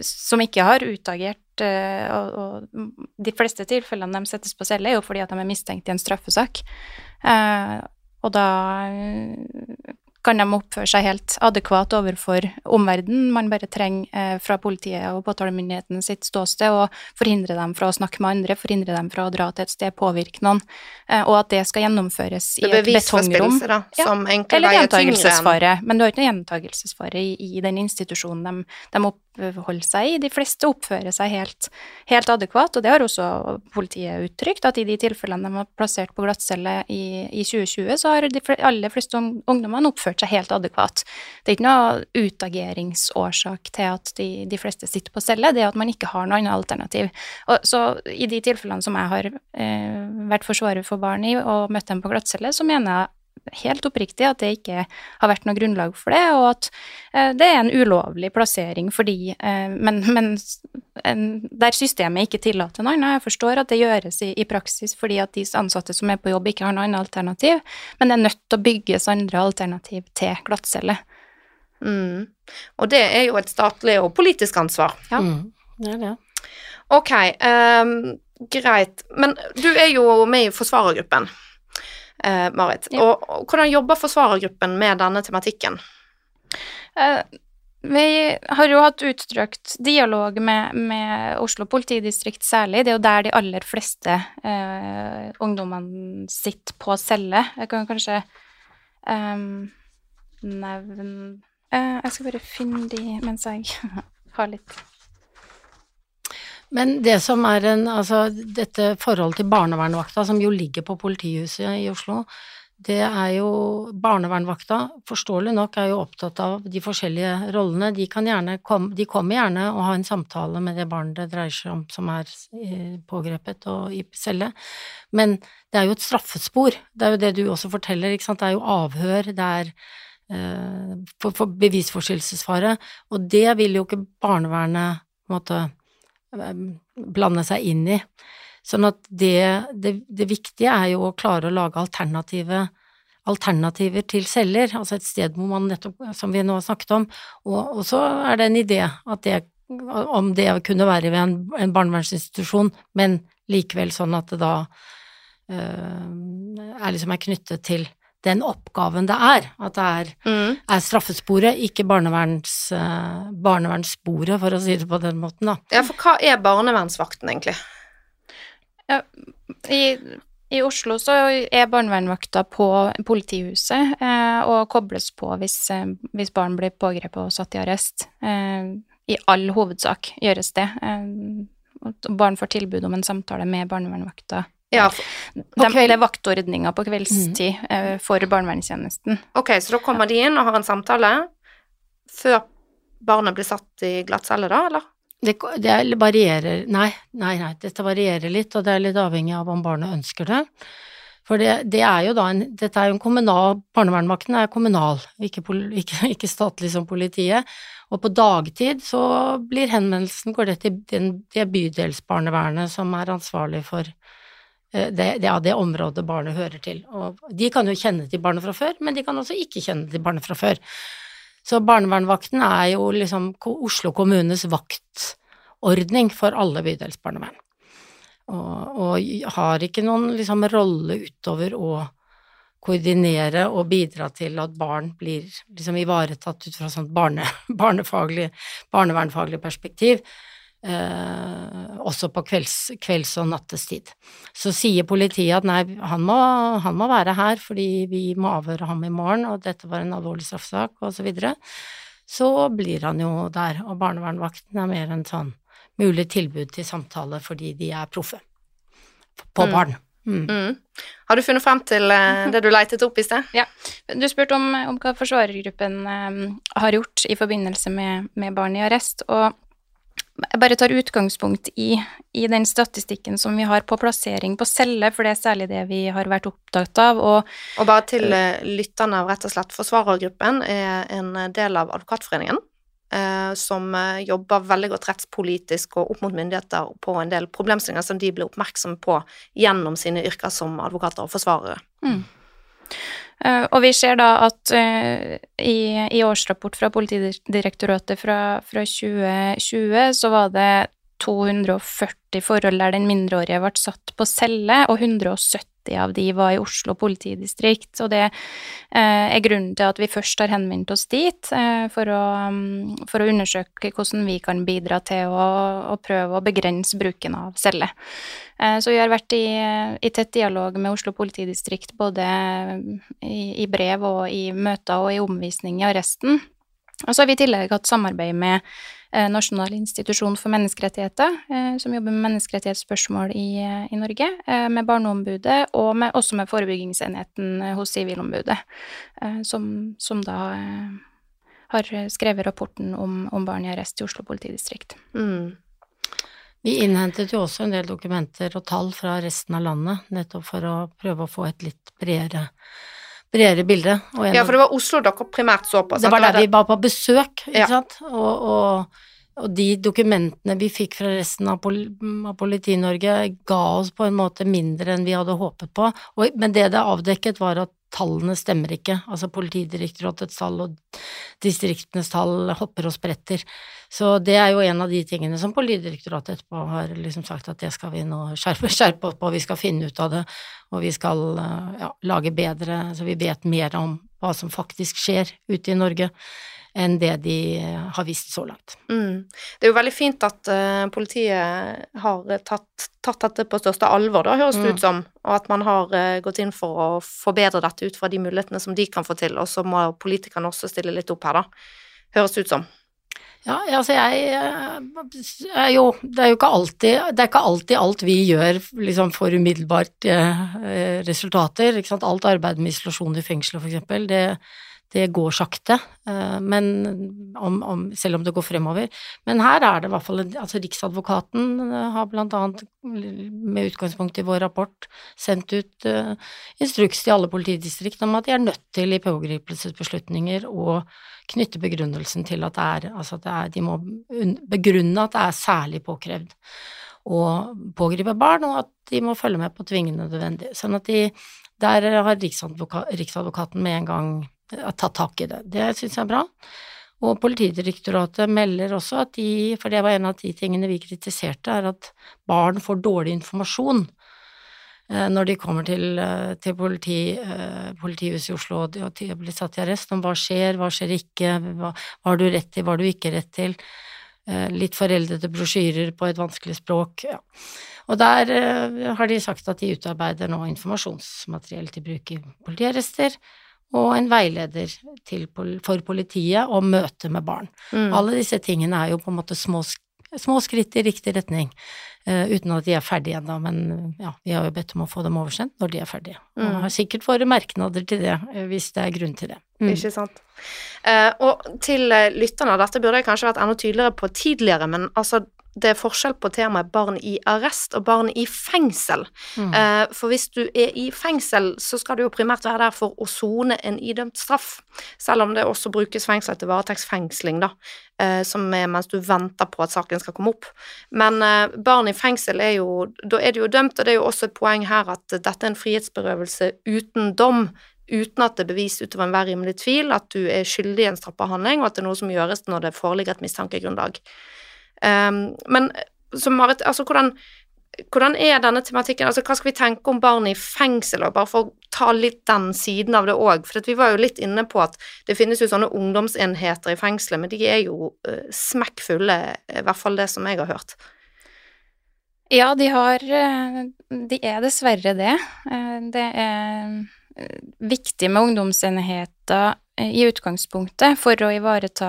som ikke har utagert, og, og, de fleste tilfellene de settes på celle, er jo fordi at de er mistenkt i en straffesak. Eh, og da kan de oppføre seg helt adekvat overfor omverdenen. Man bare trenger eh, fra politiet og påtalemyndigheten sitt ståsted å forhindre dem fra å snakke med andre, forhindre dem fra å dra til et sted, påvirke noen, eh, og at det skal gjennomføres i et betongrom. Da, som ja, eller gjentagelsesfare. Men du har ikke noe gjentagelsesfare i, i, den institusjonen de, de oppholder seg i. De fleste oppfører seg helt, helt, adekvat, og det har også politiet uttrykt, at i de tilfellene de har plassert på glattcelle i, i 2020, så har de aller fleste ungdommene oppført seg helt adekvat. Det er ikke noe utageringsårsak til at de, de fleste sitter på celle, det er at man ikke har noe annet alternativ. Og, så i de tilfellene som jeg har eh, vært forsvarer for barn i og møtt dem på glattcelle, så mener jeg helt oppriktig at det ikke har vært noe grunnlag for det, og at eh, det er en ulovlig plassering fordi eh, Men, men der systemet ikke tillater noe annet. Jeg forstår at det gjøres i, i, praksis fordi at de ansatte som er på jobb, ikke har noe annet alternativ, men det er nødt til å bygges andre alternativ til glattcelle. Mm. Og det er jo et statlig og politisk ansvar. Ja. Mm. Det er det. Ok, um, greit. Men du er jo med i forsvarergruppen eh, Marit. Ja. Og, og, hvordan jobber forsvarergruppen med denne tematikken? Eh, vi har jo hatt utstrøkt dialog med, med, Oslo politidistrikt særlig. Det er jo der de aller fleste eh, ungdommene sitter på celle. Jeg kan kanskje um, nevne eh, Jeg skal bare finne de mens jeg har litt men det som er en Altså, dette forholdet til barnevernvakta, som jo ligger på politihuset i Oslo, det er jo Barnevernvakta, forståelig nok, er jo opptatt av de forskjellige rollene. De kan gjerne kom, de kommer gjerne og ha en samtale med det barnet det dreier seg om som er eh, pågrepet og i celle, men det er jo et straffespor. Det er jo det du også forteller, ikke sant. Det er jo avhør, det er eh, for, for bevisforstyrrelsesfare, og det vil jo ikke barnevernet på en måte blande seg inn i. Sånn at det, det, det viktige er jo å klare å lage alternative alternativer til celler, altså et sted hvor man nettopp, som vi nå har snakket om, og, og så er det en idé det, om det kunne være ved en, en barnevernsinstitusjon, men likevel sånn at det da øh, er liksom er knyttet til den oppgaven det er. At det er, mm. er straffesporet, ikke barneverns, uh, barnevernssporet, for å si det på den måten, da. Ja, for hva er barnevernsvakten, egentlig? Ja, i, i Oslo så er barnevernvakta på politihuset eh, og kobles på hvis, eh, hvis, barn blir pågrepet og satt i arrest. Eh, I all hovedsak gjøres det. Eh, barn får tilbud om en samtale med barnevernvakta ja, de, det er vaktordninga på kveldstid mm. for barnevernstjenesten. Ok, så da kommer de inn og har en samtale før barnet blir satt i glattcelle, da, eller? Det, det, varierer Nei, nei, nei, dette varierer litt, og det er litt avhengig av om barnet ønsker det. For det, det er jo da en Dette er jo en kommunal Barnevernvakten er kommunal, ikke, ikke, ikke, statlig som politiet. Og på dagtid så blir henvendelsen går det til den, det bydelsbarnevernet som er ansvarlig for det, det, ja, det området barnet hører til. Og de kan jo kjenne til barnet fra før, men de kan også ikke kjenne til barnet fra før. Så barnevernvakten er jo liksom Oslo kommunes vaktordning for alle bydelsbarnevern. Og, og har ikke noen liksom rolle utover å koordinere og bidra til at barn blir liksom ivaretatt ut fra sånt barne, barnefaglig, barnevernfaglig perspektiv eh, også på kvelds, kvelds- og nattestid. Så sier politiet at nei, han må, han må, være her fordi vi må avhøre ham i morgen, og dette var en alvorlig straffesak, og så videre. Så blir han jo der, og barnevernvakten er mer en sånn mulig tilbud til samtale fordi de er proffe på mm. barn. Mm. Mm. Har du funnet frem til uh, det du leitet opp i sted? Ja. Du spurte om, om hva forsvarergruppen um, har gjort i forbindelse med, med barn i arrest. Og jeg bare tar utgangspunkt i, i, den statistikken som vi har på plassering på celle, for det er særlig det vi har vært opptatt av. Og, og bare til uh, lytterne av rett og slett Forsvarergruppen er en del av Advokatforeningen. eh, som eh, jobber veldig godt rettspolitisk og opp mot myndigheter på en del problemstillinger som de blir oppmerksomme på gjennom sine yrker som advokater og forsvarere. Mm. Uh, og vi ser da at uh, i, i, årsrapport fra Politidirektoratet fra, fra 2020 så var det 240 forhold der den mindreårige ble satt på celle, og 170 av de var i Oslo politidistrikt. Og det eh, er grunnen til at vi først har henvendt oss dit, eh, for, å, um, for, å, undersøke hvordan vi kan bidra til å, å prøve å begrense bruken av celle. Eh, så vi har vært i, i, tett dialog med Oslo politidistrikt både i, i brev og i møter og i omvisning i arresten. Og så har vi i tillegg hatt samarbeid med Nasjonal institusjon for menneskerettigheter, eh, som jobber med menneskerettighetsspørsmål i, eh, i Norge, med Barneombudet, og med, også med forebyggingsenheten hos Sivilombudet, som, som, da har skrevet rapporten om, om barn i arrest i Oslo politidistrikt. Mm. Vi innhentet jo også en del dokumenter og tall fra resten av landet, nettopp for å prøve å få et litt bredere bredere bilde. ja, for det var Oslo dere primært så på? Sant? Det var der vi var på besøk, ikke ja. sant. Og, og, og, de dokumentene vi fikk fra resten av, pol av Politi-Norge ga oss på en måte mindre enn vi hadde håpet på. Og, men det det avdekket, var at tallene stemmer ikke. Altså Politidirektoratets tall og distriktenes tall hopper og spretter. Så det er jo en av de tingene som Politidirektoratet etterpå har liksom sagt at det skal vi nå skjerpe, skjerpe opp på, vi skal finne ut av det, og vi skal ja, lage bedre, så vi vet mer om hva som faktisk skjer ute i Norge enn det de har visst så langt. Mm. Det er jo veldig fint at uh, politiet har tatt, tatt, dette på største alvor, da, høres det mm. ut som, og at man har uh, gått inn for å forbedre dette ut fra de mulighetene som de kan få til, og så må politikerne også stille litt opp her, da. Høres det ut som. Ja, altså jeg eh, er jo Det er jo ikke alltid Det er ikke alltid alt vi gjør liksom for umiddelbart eh, resultater. Ikke sant? Alt arbeid med isolasjon i fengsel, for eksempel, det det går sakte, eh, men om, om, selv om det går fremover. Men her er det i hvert fall altså Riksadvokaten eh, har blant annet, med utgangspunkt i vår rapport, sendt ut uh, instruks til alle politidistrikt om at de er nødt til i pågripelsesbeslutninger å knytte begrunnelsen til at det er Altså at er, de må begrunne at det er særlig påkrevd å pågripe barn, og at de må følge med på tvingende nødvendig. Sånn at de Der har Riksadvokaten med en gang tatt tak i det. Det syns jeg er bra. Og Politidirektoratet melder også at de, for det var en av de tingene vi kritiserte, er at barn får dårlig informasjon eh, når de kommer til, eh, til politi, eh, politihuset i Oslo og blir satt i arrest, om hva skjer, hva skjer ikke, hva har du rett til, hva har du ikke rett til. Litt foreldede brosjyrer på et vanskelig språk. Ja. Og der har de sagt at de utarbeider nå informasjonsmateriell til bruk i politiarrester og en veileder til, for politiet om møte med barn. Mm. Alle disse tingene er jo på en måte små, små skritt i riktig retning, uh, uten at de er ferdige ennå, men ja, vi har jo bedt om å få dem oversendt når de er ferdige. Mm. Og har sikkert våre merknader til det, eh, hvis det er grunn til det. Mm. Ikke sant. Uh, og til lytterne, dette burde jeg kanskje vært enda tydeligere på tidligere, men altså det er forskjell på temaet barn i arrest og barn i fengsel. Mm. Eh, for hvis du er i fengsel, så skal du jo primært være der for å sone en idømt straff, selv om det også brukes fengsel til varetektsfengsling, da, eh, som er mens du venter på at saken skal komme opp. Men eh, barn i fengsel er jo Da er det jo dømt, og det er jo også et poeng her at dette er en frihetsberøvelse uten dom uten at det er bevist utover enhver rimelig tvil at du er skyldig i en straffehandling, og at det er noe som gjøres når det foreligger et mistankegrunnlag. Um, men som Marit, altså hvordan, hvordan er denne tematikken? Altså, hva skal vi tenke om barn i fengsel, og bare for å ta litt den siden av det òg? For vi var jo litt inne på at det finnes jo sånne ungdomsenheter i fengselet, men de er jo uh, smekkfulle, i hvert fall det som jeg har hørt. Ja, de har eh, De er dessverre det. Eh, det er viktig med ungdomsenheter i utgangspunktet for å ivareta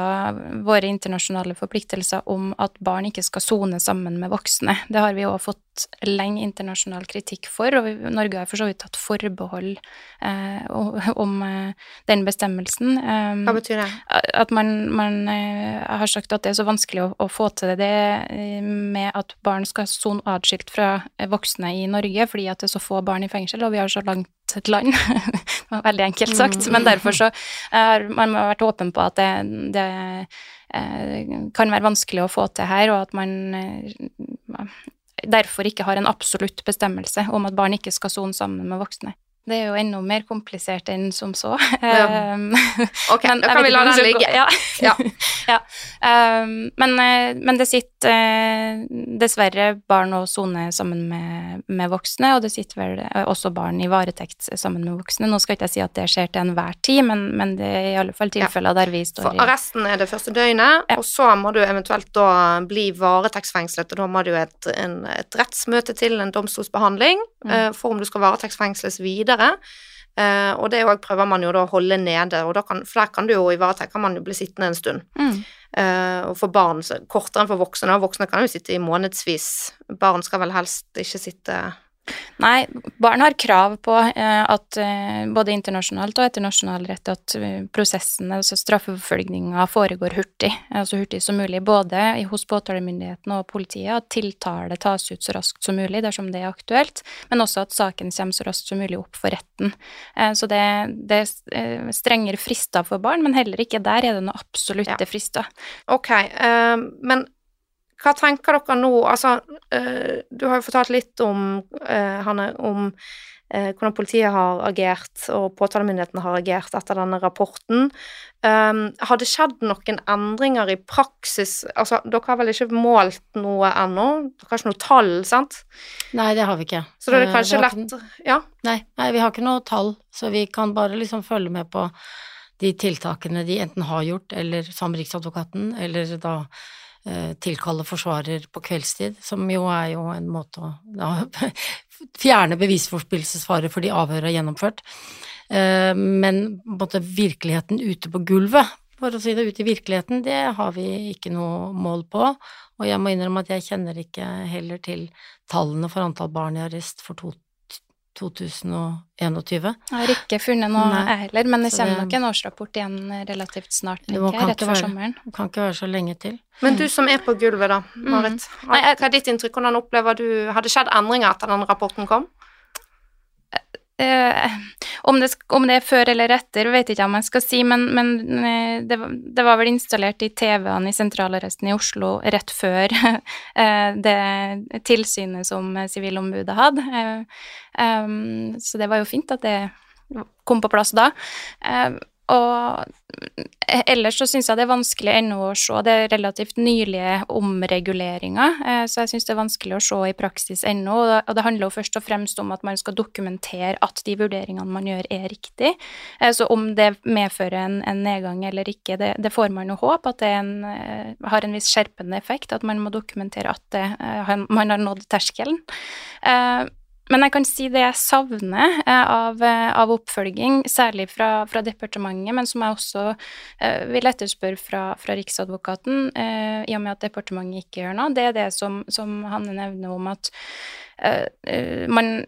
våre internasjonale forpliktelser om at barn ikke skal sone sammen med voksne. Det har vi òg fått lenge internasjonal kritikk for, og Norge har for så vidt tatt forbehold eh, om eh, den bestemmelsen. Um, Hva betyr det? At man, man eh, har sagt at det er så vanskelig å, å, få til det det med at barn skal sone atskilt fra voksne i Norge, fordi at det er så få barn i fengsel, og vi har så langt et land. det var veldig enkelt sagt. Men derfor så har man vært åpen på at det, det kan være vanskelig å få til her, og at man derfor ikke har en absolutt bestemmelse om at barn ikke skal sone sammen med voksne. Det er jo enda mer komplisert enn som så. Ja. ok, ok, da kan vi la den ligge. Ja. ja. ja. Um, men, eh, men, det sitter eh, dessverre barn og sone sammen med, med, voksne, og det sitter vel eh, også barn i varetekt sammen med voksne. Nå skal ikke jeg si at det skjer til enhver tid, men, men det er i alle fall tilfeller der vi står For arresten er det første døgnet, og så må du eventuelt da bli varetektsfengslet, og da må du et, en, et rettsmøte til, en domstolsbehandling, mm. uh, for om du skal varetektsfengsles videre. Uh, og det òg prøver man jo da å holde nede, og kan, for der kan du jo i varetekt kan man jo bli sittende en stund. Mm. Uh, og for barn kortere enn for voksne, og voksne kan jo sitte i månedsvis. Barn skal vel helst ikke sitte Nei, barn har krav på eh, at eh, både internasjonalt og etter nasjonal rett at prosessene, prosessen, altså straffeforfølgninga, foregår hurtig, altså hurtig som mulig. Både hos påtalemyndigheten og politiet, at tiltale tas ut så raskt som mulig dersom det er aktuelt, men også at saken kommer så raskt som mulig opp for retten. Så det, det er strengere frister for barn, men heller ikke der er det noe absolutte ja. frister. Ok, men hva tenker dere nå? Altså, uh, du har jo fortalt litt om, uh, Hanne, om uh, hvordan politiet har agert, og påtalemyndigheten har agert etter denne rapporten. Um, har det skjedd noen endringer i praksis? Altså, dere har vel ikke målt noe ennå? Dere har ikke noe tall, sant? Nei, det har vi ikke. Så da er det kanskje lett ikke, Ja? Nei, nei, vi har ikke noe tall, så vi kan bare liksom følge med på de tiltakene de enten har gjort, eller som Riksadvokaten, eller da Eh, tilkalle forsvarer på kveldstid, som jo er jo en måte å ja, fjerne bevisforspillelsesfare fordi avhøret er gjennomført. Eh, men måte, virkeligheten ute på gulvet, for å si det ute i virkeligheten, det har vi ikke noe mål på. Og jeg må innrømme at jeg kjenner ikke heller til tallene for antall barn i arrest for 2021. Jeg har ikke funnet noe, jeg heller, men det kommer nok en årsrapport igjen relativt snart, tenker jeg, rett før sommeren. Det kan ikke være så lenge til. Men du som er på gulvet, da, mm. Marit. Hva er ditt inntrykk? Hvordan opplever du Har det skjedd endringer etter den rapporten kom? Eh, om, det, om, det, er før eller etter, vet ikke om jeg skal si, men, men eh, det, det, var vel installert i TV-ene i sentralarresten i Oslo rett før eh, det tilsynet som Sivilombudet hadde. Um, så det var jo fint at det kom på plass da. Eh, og ellers så syns jeg det er vanskelig ennå å se. Det er relativt nylige omreguleringer, eh, så jeg syns det er vanskelig å se i praksis ennå. Og det handler jo først og fremst om at man skal dokumentere at de vurderingene man gjør, er riktig. Eh, så om det medfører en, en nedgang eller ikke, det, det, får man jo håpe at det en, eh, har en viss skjerpende effekt. At man må dokumentere at det, man har nådd terskelen. Men jeg kan si det jeg savner eh, av, eh, av, oppfølging, særlig fra, fra, departementet, men som jeg også eh, vil etterspørre fra, fra Riksadvokaten, eh, i og med at departementet ikke gjør noe, det er det som, som Hanne nevner om at eh, eh, man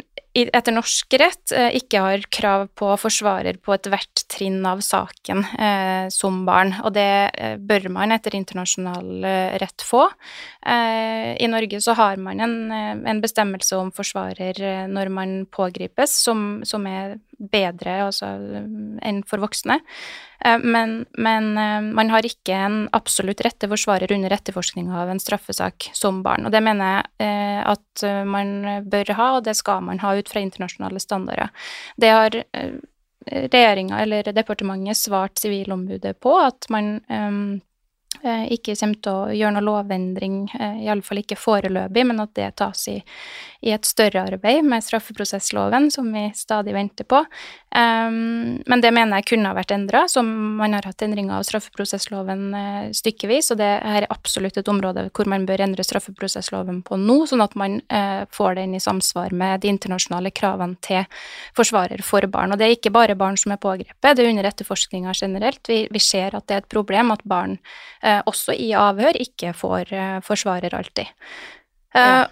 etter norsk rett eh, ikke har krav på forsvarer på ethvert trinn av saken eh, som barn, og det eh, bør man etter internasjonal eh, rett få. Eh, I Norge så har man en, en, bestemmelse om forsvarer når man pågripes, som, som er bedre altså, enn for voksne. Eh, men, men, eh, man har ikke en absolutt rette forsvarer under etterforskninga av en straffesak som barn. Og det mener jeg eh, at man bør ha, og det skal man ha ut fra internasjonale standarder. Det har regjeringa eller departementet svart Sivilombudet på, at man ikke kommer til å gjøre noe lovendring, iallfall ikke foreløpig, men at det tas i, i et større arbeid med straffeprosessloven, som vi stadig venter på. Um, men det mener jeg kunne ha vært endra, som man har hatt endringer av straffeprosessloven uh, stykkevis, og det her er absolutt et område hvor man bør endre straffeprosessloven på nå, sånn at man får den i samsvar med de internasjonale kravene til forsvarer for barn. Og det er ikke bare barn som er pågrepet, det er under etterforskninga generelt. Vi, vi, ser at det er et problem at barn, uh, også i avhør, ikke får forsvarer alltid. Ja.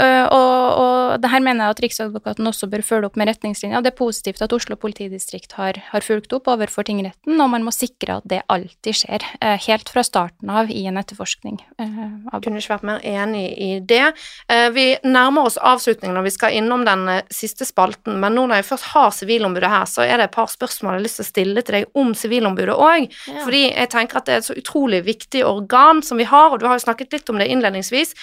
Øh, og, og det her mener jeg at Riksadvokaten også bør følge opp med retningslinjer. Det er positivt at Oslo politidistrikt har, har fulgt opp overfor tingretten, og man må sikre at det alltid skjer, uh, helt fra starten av i en etterforskning. Uh, av Kunne ikke vært mer enig i det. Eh, Vi nærmer oss avslutningen når vi skal innom den siste spalten, men nå når jeg først har Sivilombudet her, så er det et par spørsmål jeg har lyst til å stille til deg om Sivilombudet òg. Ja. Fordi jeg tenker at det er et så utrolig viktig organ som vi har, og du har jo snakket litt om det innledningsvis.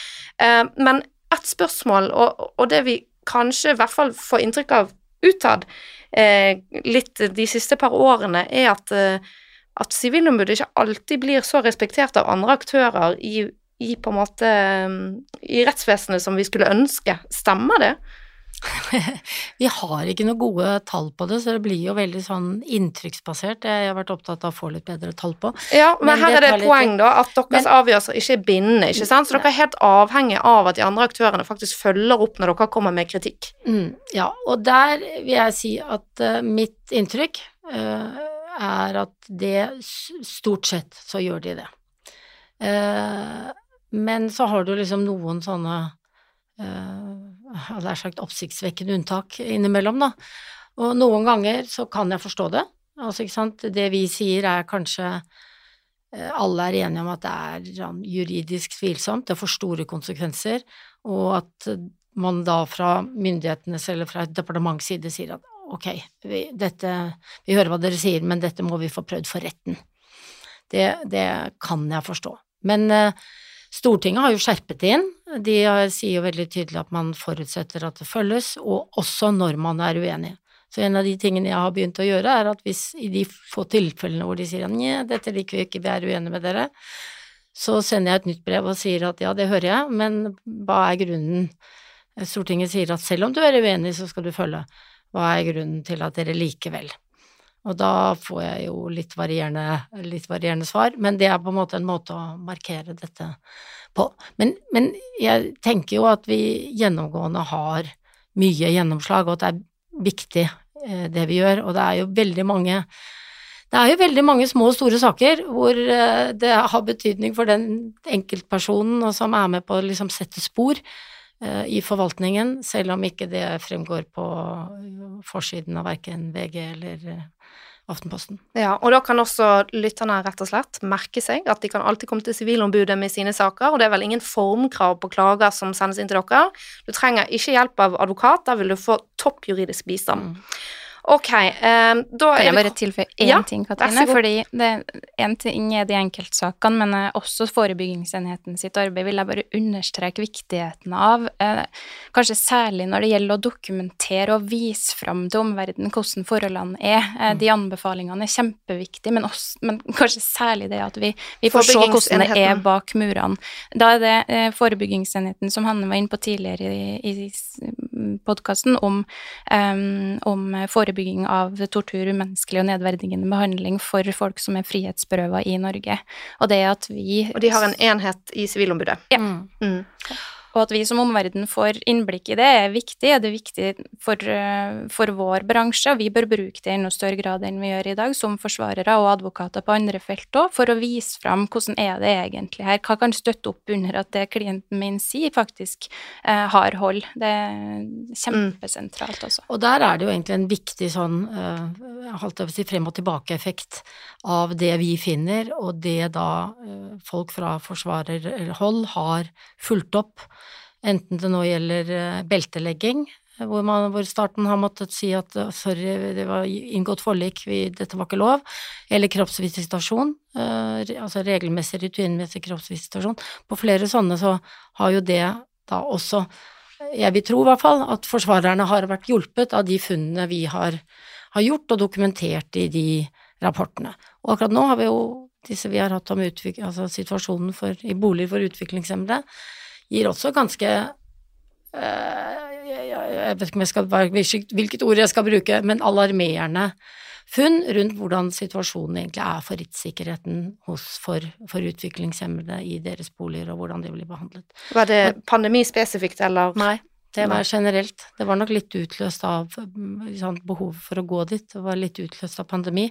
Eh, Men ett spørsmål, og, og det vi kanskje i hvert fall får inntrykk av utad eh, litt de siste par årene, er at eh, at Sivilombudet ikke alltid blir så respektert av andre aktører i, i måte um, i rettsvesenet som vi skulle ønske. Stemmer det? Vi har ikke noe gode tall på det, så det blir jo veldig sånn inntrykksbasert. Jeg har vært opptatt av å få litt bedre tall på. Ja, men, Men her det er det et litt poeng, da, at deres Men- avgjørelser ikke er bindende, ikke sant? Så dere er helt avhengig av at de andre aktørene faktisk følger opp når dere kommer med kritikk. Mm, ja, og der vil jeg si at uh, mitt inntrykk uh, er at det stort sett så gjør de det. Uh, men så har du liksom noen sånne hadde jeg sagt oppsiktsvekkende unntak innimellom, da. Og noen ganger så kan jeg forstå det. Altså, ikke sant, det vi sier er kanskje eh, alle er enige om at det er sånn, juridisk tvilsomt, det får store konsekvenser, og at eh, man da fra myndighetenes eller fra et departements side sier at ok, vi, dette, vi hører hva dere sier, men dette må vi få prøvd for retten. Det, det kan jeg forstå. Men eh, Stortinget har jo skjerpet inn. De sier jo veldig tydelig at man forutsetter at det følges, og også når man er uenig. Så en av de tingene jeg har begynt å gjøre, er at hvis i de få tilfellene hvor de sier at dette liker vi ikke, vi er uenige med dere, så sender jeg et nytt brev og sier at ja, det hører jeg, men hva er grunnen? Stortinget sier at selv om du er uenig, så skal du følge. Hva er grunnen til at dere likevel? Og da får jeg jo litt varierende, litt varierende svar, men det er på en måte en måte å markere dette på. Men, men jeg tenker jo at vi gjennomgående har mye gjennomslag, og at det er viktig eh, det vi gjør, og det er jo veldig mange det er jo veldig mange små og store saker hvor eh, det har betydning for den enkeltpersonen som er med på å liksom sette spor i forvaltningen, selv om ikke det fremgår på forsiden av verken VG eller eh, Aftenposten. Ja, og da kan også lytterne rett og slett merke seg at de kan alltid komme til Sivilombudet med sine saker, og det er vel ingen formkrav på klager som sendes inn til dere. Du trenger ikke hjelp av advokat, da vil du få topp juridisk bistand. Mm. Ok, um, da Kan jeg bare tilføye én Ja, ting, Katrine? Fordi en ting er de enkeltsakene, men eh, også forebyggingsenheten sitt arbeid vil jeg bare understreke viktigheten av. Eh, kanskje særlig når det gjelder å dokumentere og vise fram til omverdenen hvordan forholdene er. Eh, Mm. de anbefalingene er kjempeviktige, men, også, men kanskje særlig det at vi, vi får se hvordan det er bak murene. Da er det eh, forebyggingsenheten som Hanne var inne på tidligere i, i podkasten, om, um, om forebygging av tortur, umenneskelig og nedverdigende behandling for folk som er frihetsberøva i Norge. Og det at vi Og de har en enhet i Sivilombudet. Ja. Mm. Mm. Og at vi som omverden får innblikk i det, er viktig. og Det er viktig for, eh, for vår bransje, og vi bør bruke det i enda større grad enn vi gjør i dag, som forsvarere og advokater på andre felt òg, for å vise fram hvordan er det egentlig her. Hva kan støtte opp under at det klienten min sier, faktisk eh, har hold. Det er kjempesentralt, altså. Og der er det jo egentlig en viktig sånn, eh, holdt jeg på å si, frem og tilbake-effekt av det vi finner, og det da eh, folk fra forsvarerhold har fulgt opp, enten det nå gjelder eh, beltelegging, eh, hvor, man, hvor starten har måttet si at eh, sorry, det var inngått forlik, vi, dette var ikke lov, eller kroppsvisitasjon, eh, altså regelmessig, rutinemessig kroppsvisitasjon. På flere sånne så har jo det da også jeg vil tro i hvert fall at forsvarerne har vært hjulpet av de funnene vi har, har gjort og dokumentert i de rapportene. Og akkurat nå har vi jo disse vi har hatt om altså situasjonen for, i boliger for utviklingshemmede, gir også ganske øh, jeg, vet ikke om jeg skal, hvilket, hvilket ord jeg skal bruke, men alarmerende funn rundt hvordan situasjonen egentlig er for rettssikkerheten hos, for, for utviklingshemmede i deres boliger, og hvordan de blir behandlet. Var det pandemispesifikt, eller? Nei, det var generelt. Det var nok litt utløst av sånn, behov for å gå dit, det var litt utløst av pandemi.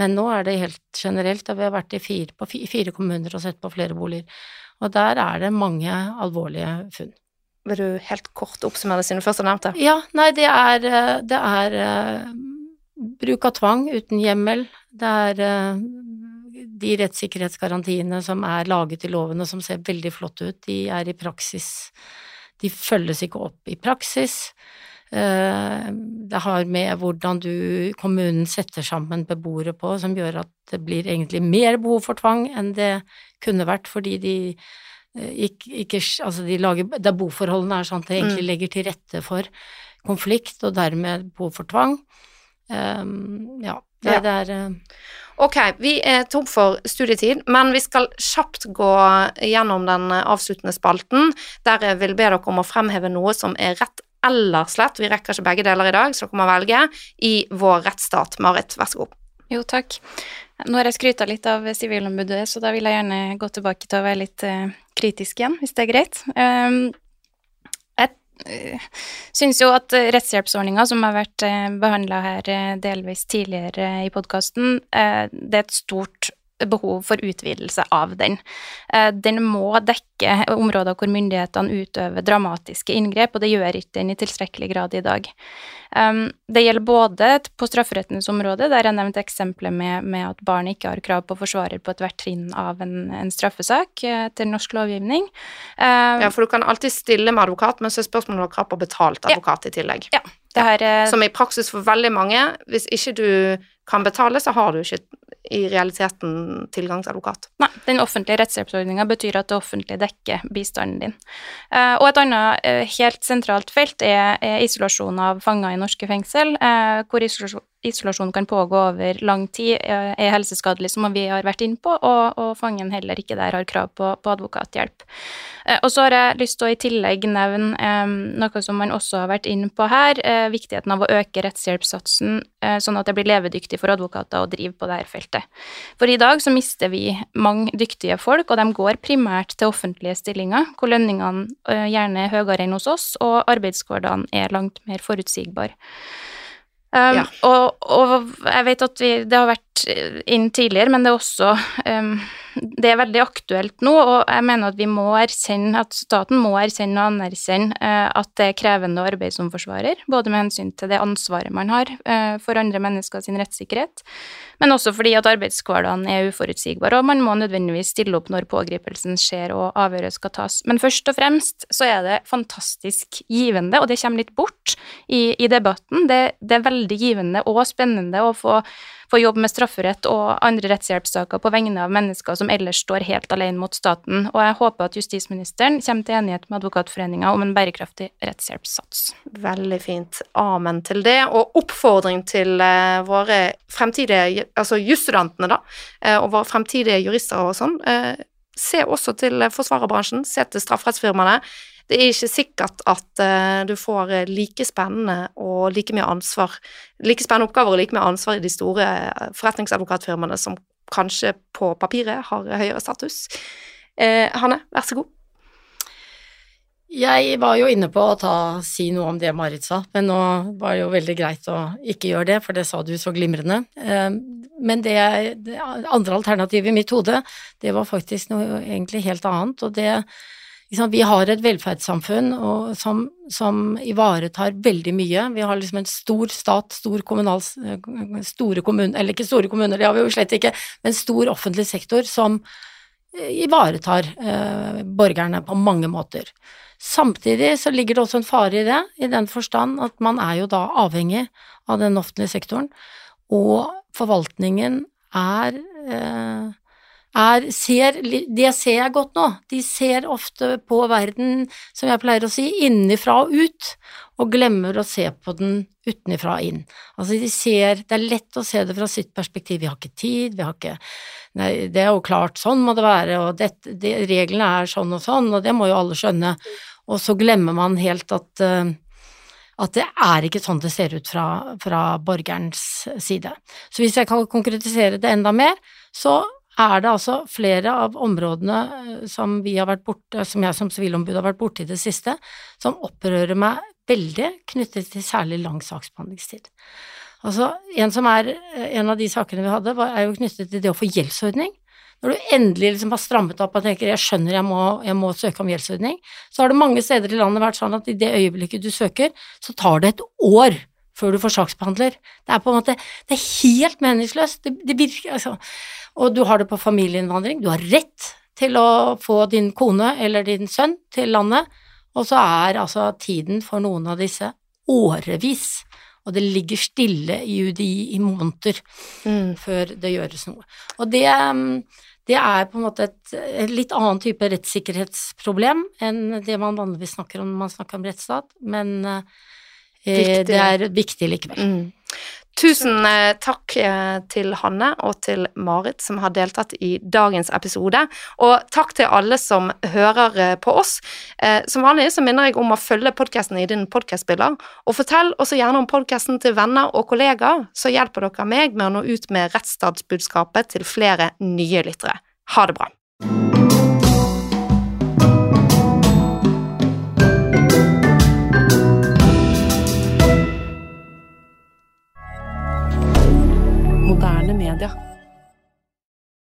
Men nå er det helt generelt, og vi har vært i fire, på fire kommuner og sett på flere boliger. Og der er det mange alvorlige funn. Vil du helt kort oppsummere det siden du først har nevnt det? Ja, nei, det er, eh, det er uh, bruk av tvang uten hjemmel. Det er uh, de rettssikkerhetsgarantiene som er laget i loven og som ser veldig flott ut, de er i praksis De følges ikke opp i praksis. Uh, det har med hvordan du, kommunen setter sammen beboere på, som gjør at det blir egentlig mer behov for tvang enn det kunne vært, fordi de ikke, ikke, altså de lager, der boforholdene er sånn at det egentlig mm. legger til rette for konflikt, og dermed behov for tvang. Um, ja, det, ja. det er uh... Ok, vi er tom for studietid, men vi skal kjapt gå gjennom den avsluttende spalten, der jeg vil be dere om å fremheve noe som er rett eller slett, vi rekker ikke begge deler i dag, så dere må velge, i vår rettsstat. Marit, vær så god. Jo, takk. Nå har jeg skryta litt av Sivilombudet, så da vil jeg gjerne gå tilbake til å være litt uh, kritisk igjen, hvis det er greit. Um, syns jo at rettshjelpsordninga, som har vært uh, behandla her uh, delvis tidligere i podkasten, det er et stort behov for utvidelse av den. Den må dekke områder hvor myndighetene utøver dramatiske inngrep, og det gjør ikke den i tilstrekkelig grad i dag. Um, det gjelder både på strafferettens område, der jeg nevnte eksempelet med, med, at barn ikke har krav på forsvarer på ethvert trinn av en, en straffesak etter norsk lovgivning. Um, ja, for du kan alltid stille med advokat, men så er spørsmålet om du har krav på betalt advokat ja. i tillegg. Ja. Her, Som i praksis for veldig mange, hvis ikke du kan betale, så har du ikke i realiteten tilgangsadvokat. Nei, den offentlige rettshjelpsordninga betyr at det offentlige dekker bistanden din. Uh, og et annet uh, helt sentralt felt er, isolasjon av fanger i norske fengsel, uh, hvor isolasjon, isolasjon kan pågå over lang tid, er helseskadelig, som vi har vært inne på, og, og fangen heller ikke der har krav på, på advokathjelp. Eh, og så har jeg lyst til å i tillegg nevne eh, noe som man også har vært inne på her, eh, viktigheten av å øke rettshjelpssatsen sånn at det blir levedyktig for advokater å drive på dette feltet. For i dag så mister vi mange dyktige folk, og de går primært til offentlige stillinger, hvor lønningene gjerne er høyere enn hos oss, og arbeidshverdagen er langt mer forutsigbar. Um, ja. og, og, jeg vet at vi, det har vært inn tidligere, men det er også um, Det er veldig aktuelt nå, og jeg mener at vi må erkjenne at staten må erkjenne og anerkjenne uh, at det er krevende å som forsvarer, både med hensyn til det ansvaret man har uh, for andre mennesker sin rettssikkerhet, men også fordi at arbeidshverdagen er uforutsigbar, og man må nødvendigvis stille opp når pågripelsen skjer og avhøret skal tas. Men først og fremst så er det fantastisk givende, og det kommer litt bort i, i debatten. Det, det er veldig givende og spennende å få få jobbe med strafferett og andre rettshjelpssaker på vegne av mennesker som ellers står helt alene mot staten, og jeg håper at justisministeren kommer til enighet med Advokatforeninga om en bærekraftig rettshjelpssats. Veldig fint. Amen til det, og oppfordring til uh, våre fremtidige, altså jusstudentene, da, uh, og våre fremtidige jurister og sånn. Uh, se også til forsvarerbransjen, se til strafferettsfirmaene det er ikke sikkert at uh, du får eh, like spennende og like mye ansvar, like spennende oppgaver og like mye ansvar i de store eh, forretningsadvokatfirmaene som kanskje på papiret har høyere status. Eh, Hanne, vær så god. Jeg var jo inne på å ta, si noe om det Marit sa, men nå var det jo veldig greit å ikke gjøre det, for det sa du så glimrende. Men det, det andre alternativet i mitt hode, det var faktisk noe egentlig helt annet, og det vi har et velferdssamfunn og, som, som, ivaretar veldig mye. Vi har liksom en stor stat, stor kommunal, store kommuner, eller ikke store kommuner, det har vi jo slett ikke, men stor offentlig sektor som eh, ivaretar eh, borgerne på mange måter. Samtidig så ligger det også en fare i det, i den forstand at man er jo da avhengig av den offentlige sektoren, og forvaltningen er eh, er, ser, det ser jeg godt nå. De ser ofte på verden, som jeg pleier å si, innenfra og ut, og glemmer å se på den utenfra og inn. Altså de ser, det er lett å se det fra sitt perspektiv, vi har ikke tid, vi har ikke Nei, det er jo klart, sånn må det være, og det, det, reglene er sånn og sånn, og det må jo alle skjønne, og så glemmer man helt at uh, at det er ikke sånn det ser ut fra, fra borgerens side. Så hvis jeg kan konkretisere det enda mer, så er det altså flere av områdene eh, som vi har vært borte, som jeg som sivilombud har vært borte i det siste, som opprører meg veldig knyttet til særlig lang saksbehandlingstid. Altså, en som er eh, en av de sakene vi hadde, var, er jo knyttet til det å få gjeldsordning. Når du endelig liksom har strammet opp og tenker jeg skjønner jeg må, jeg må søke om gjeldsordning, så har det mange steder i landet vært sånn at i det øyeblikket du søker, så tar det et år før du får saksbehandler. Det er på en måte det er helt meningsløst. Det, det virker, altså. Og du har det på familieinnvandring. Du har rett til å få din kone eller din sønn til landet, og så er altså tiden for noen av disse årevis. Og det ligger stille i UDI i måneder mm. før det gjøres noe. Og det, det er på en måte et, et, litt annen type rettssikkerhetsproblem enn det man vanligvis snakker om når man snakker om rettsstat, men eh, det er viktig likevel. Mm. Tusen eh, takk eh, til Hanne og til Marit som har deltatt i dagens episode, og takk til alle som hører på oss. Som vanlig så minner jeg om å følge podkasten i din podkastspiller, og fortell også gjerne om podkasten til venner og kollegaer, så hjelper dere meg med å nå ut med rettsstatsbudskapet til flere nye lyttere. Ha det bra. Moderne media.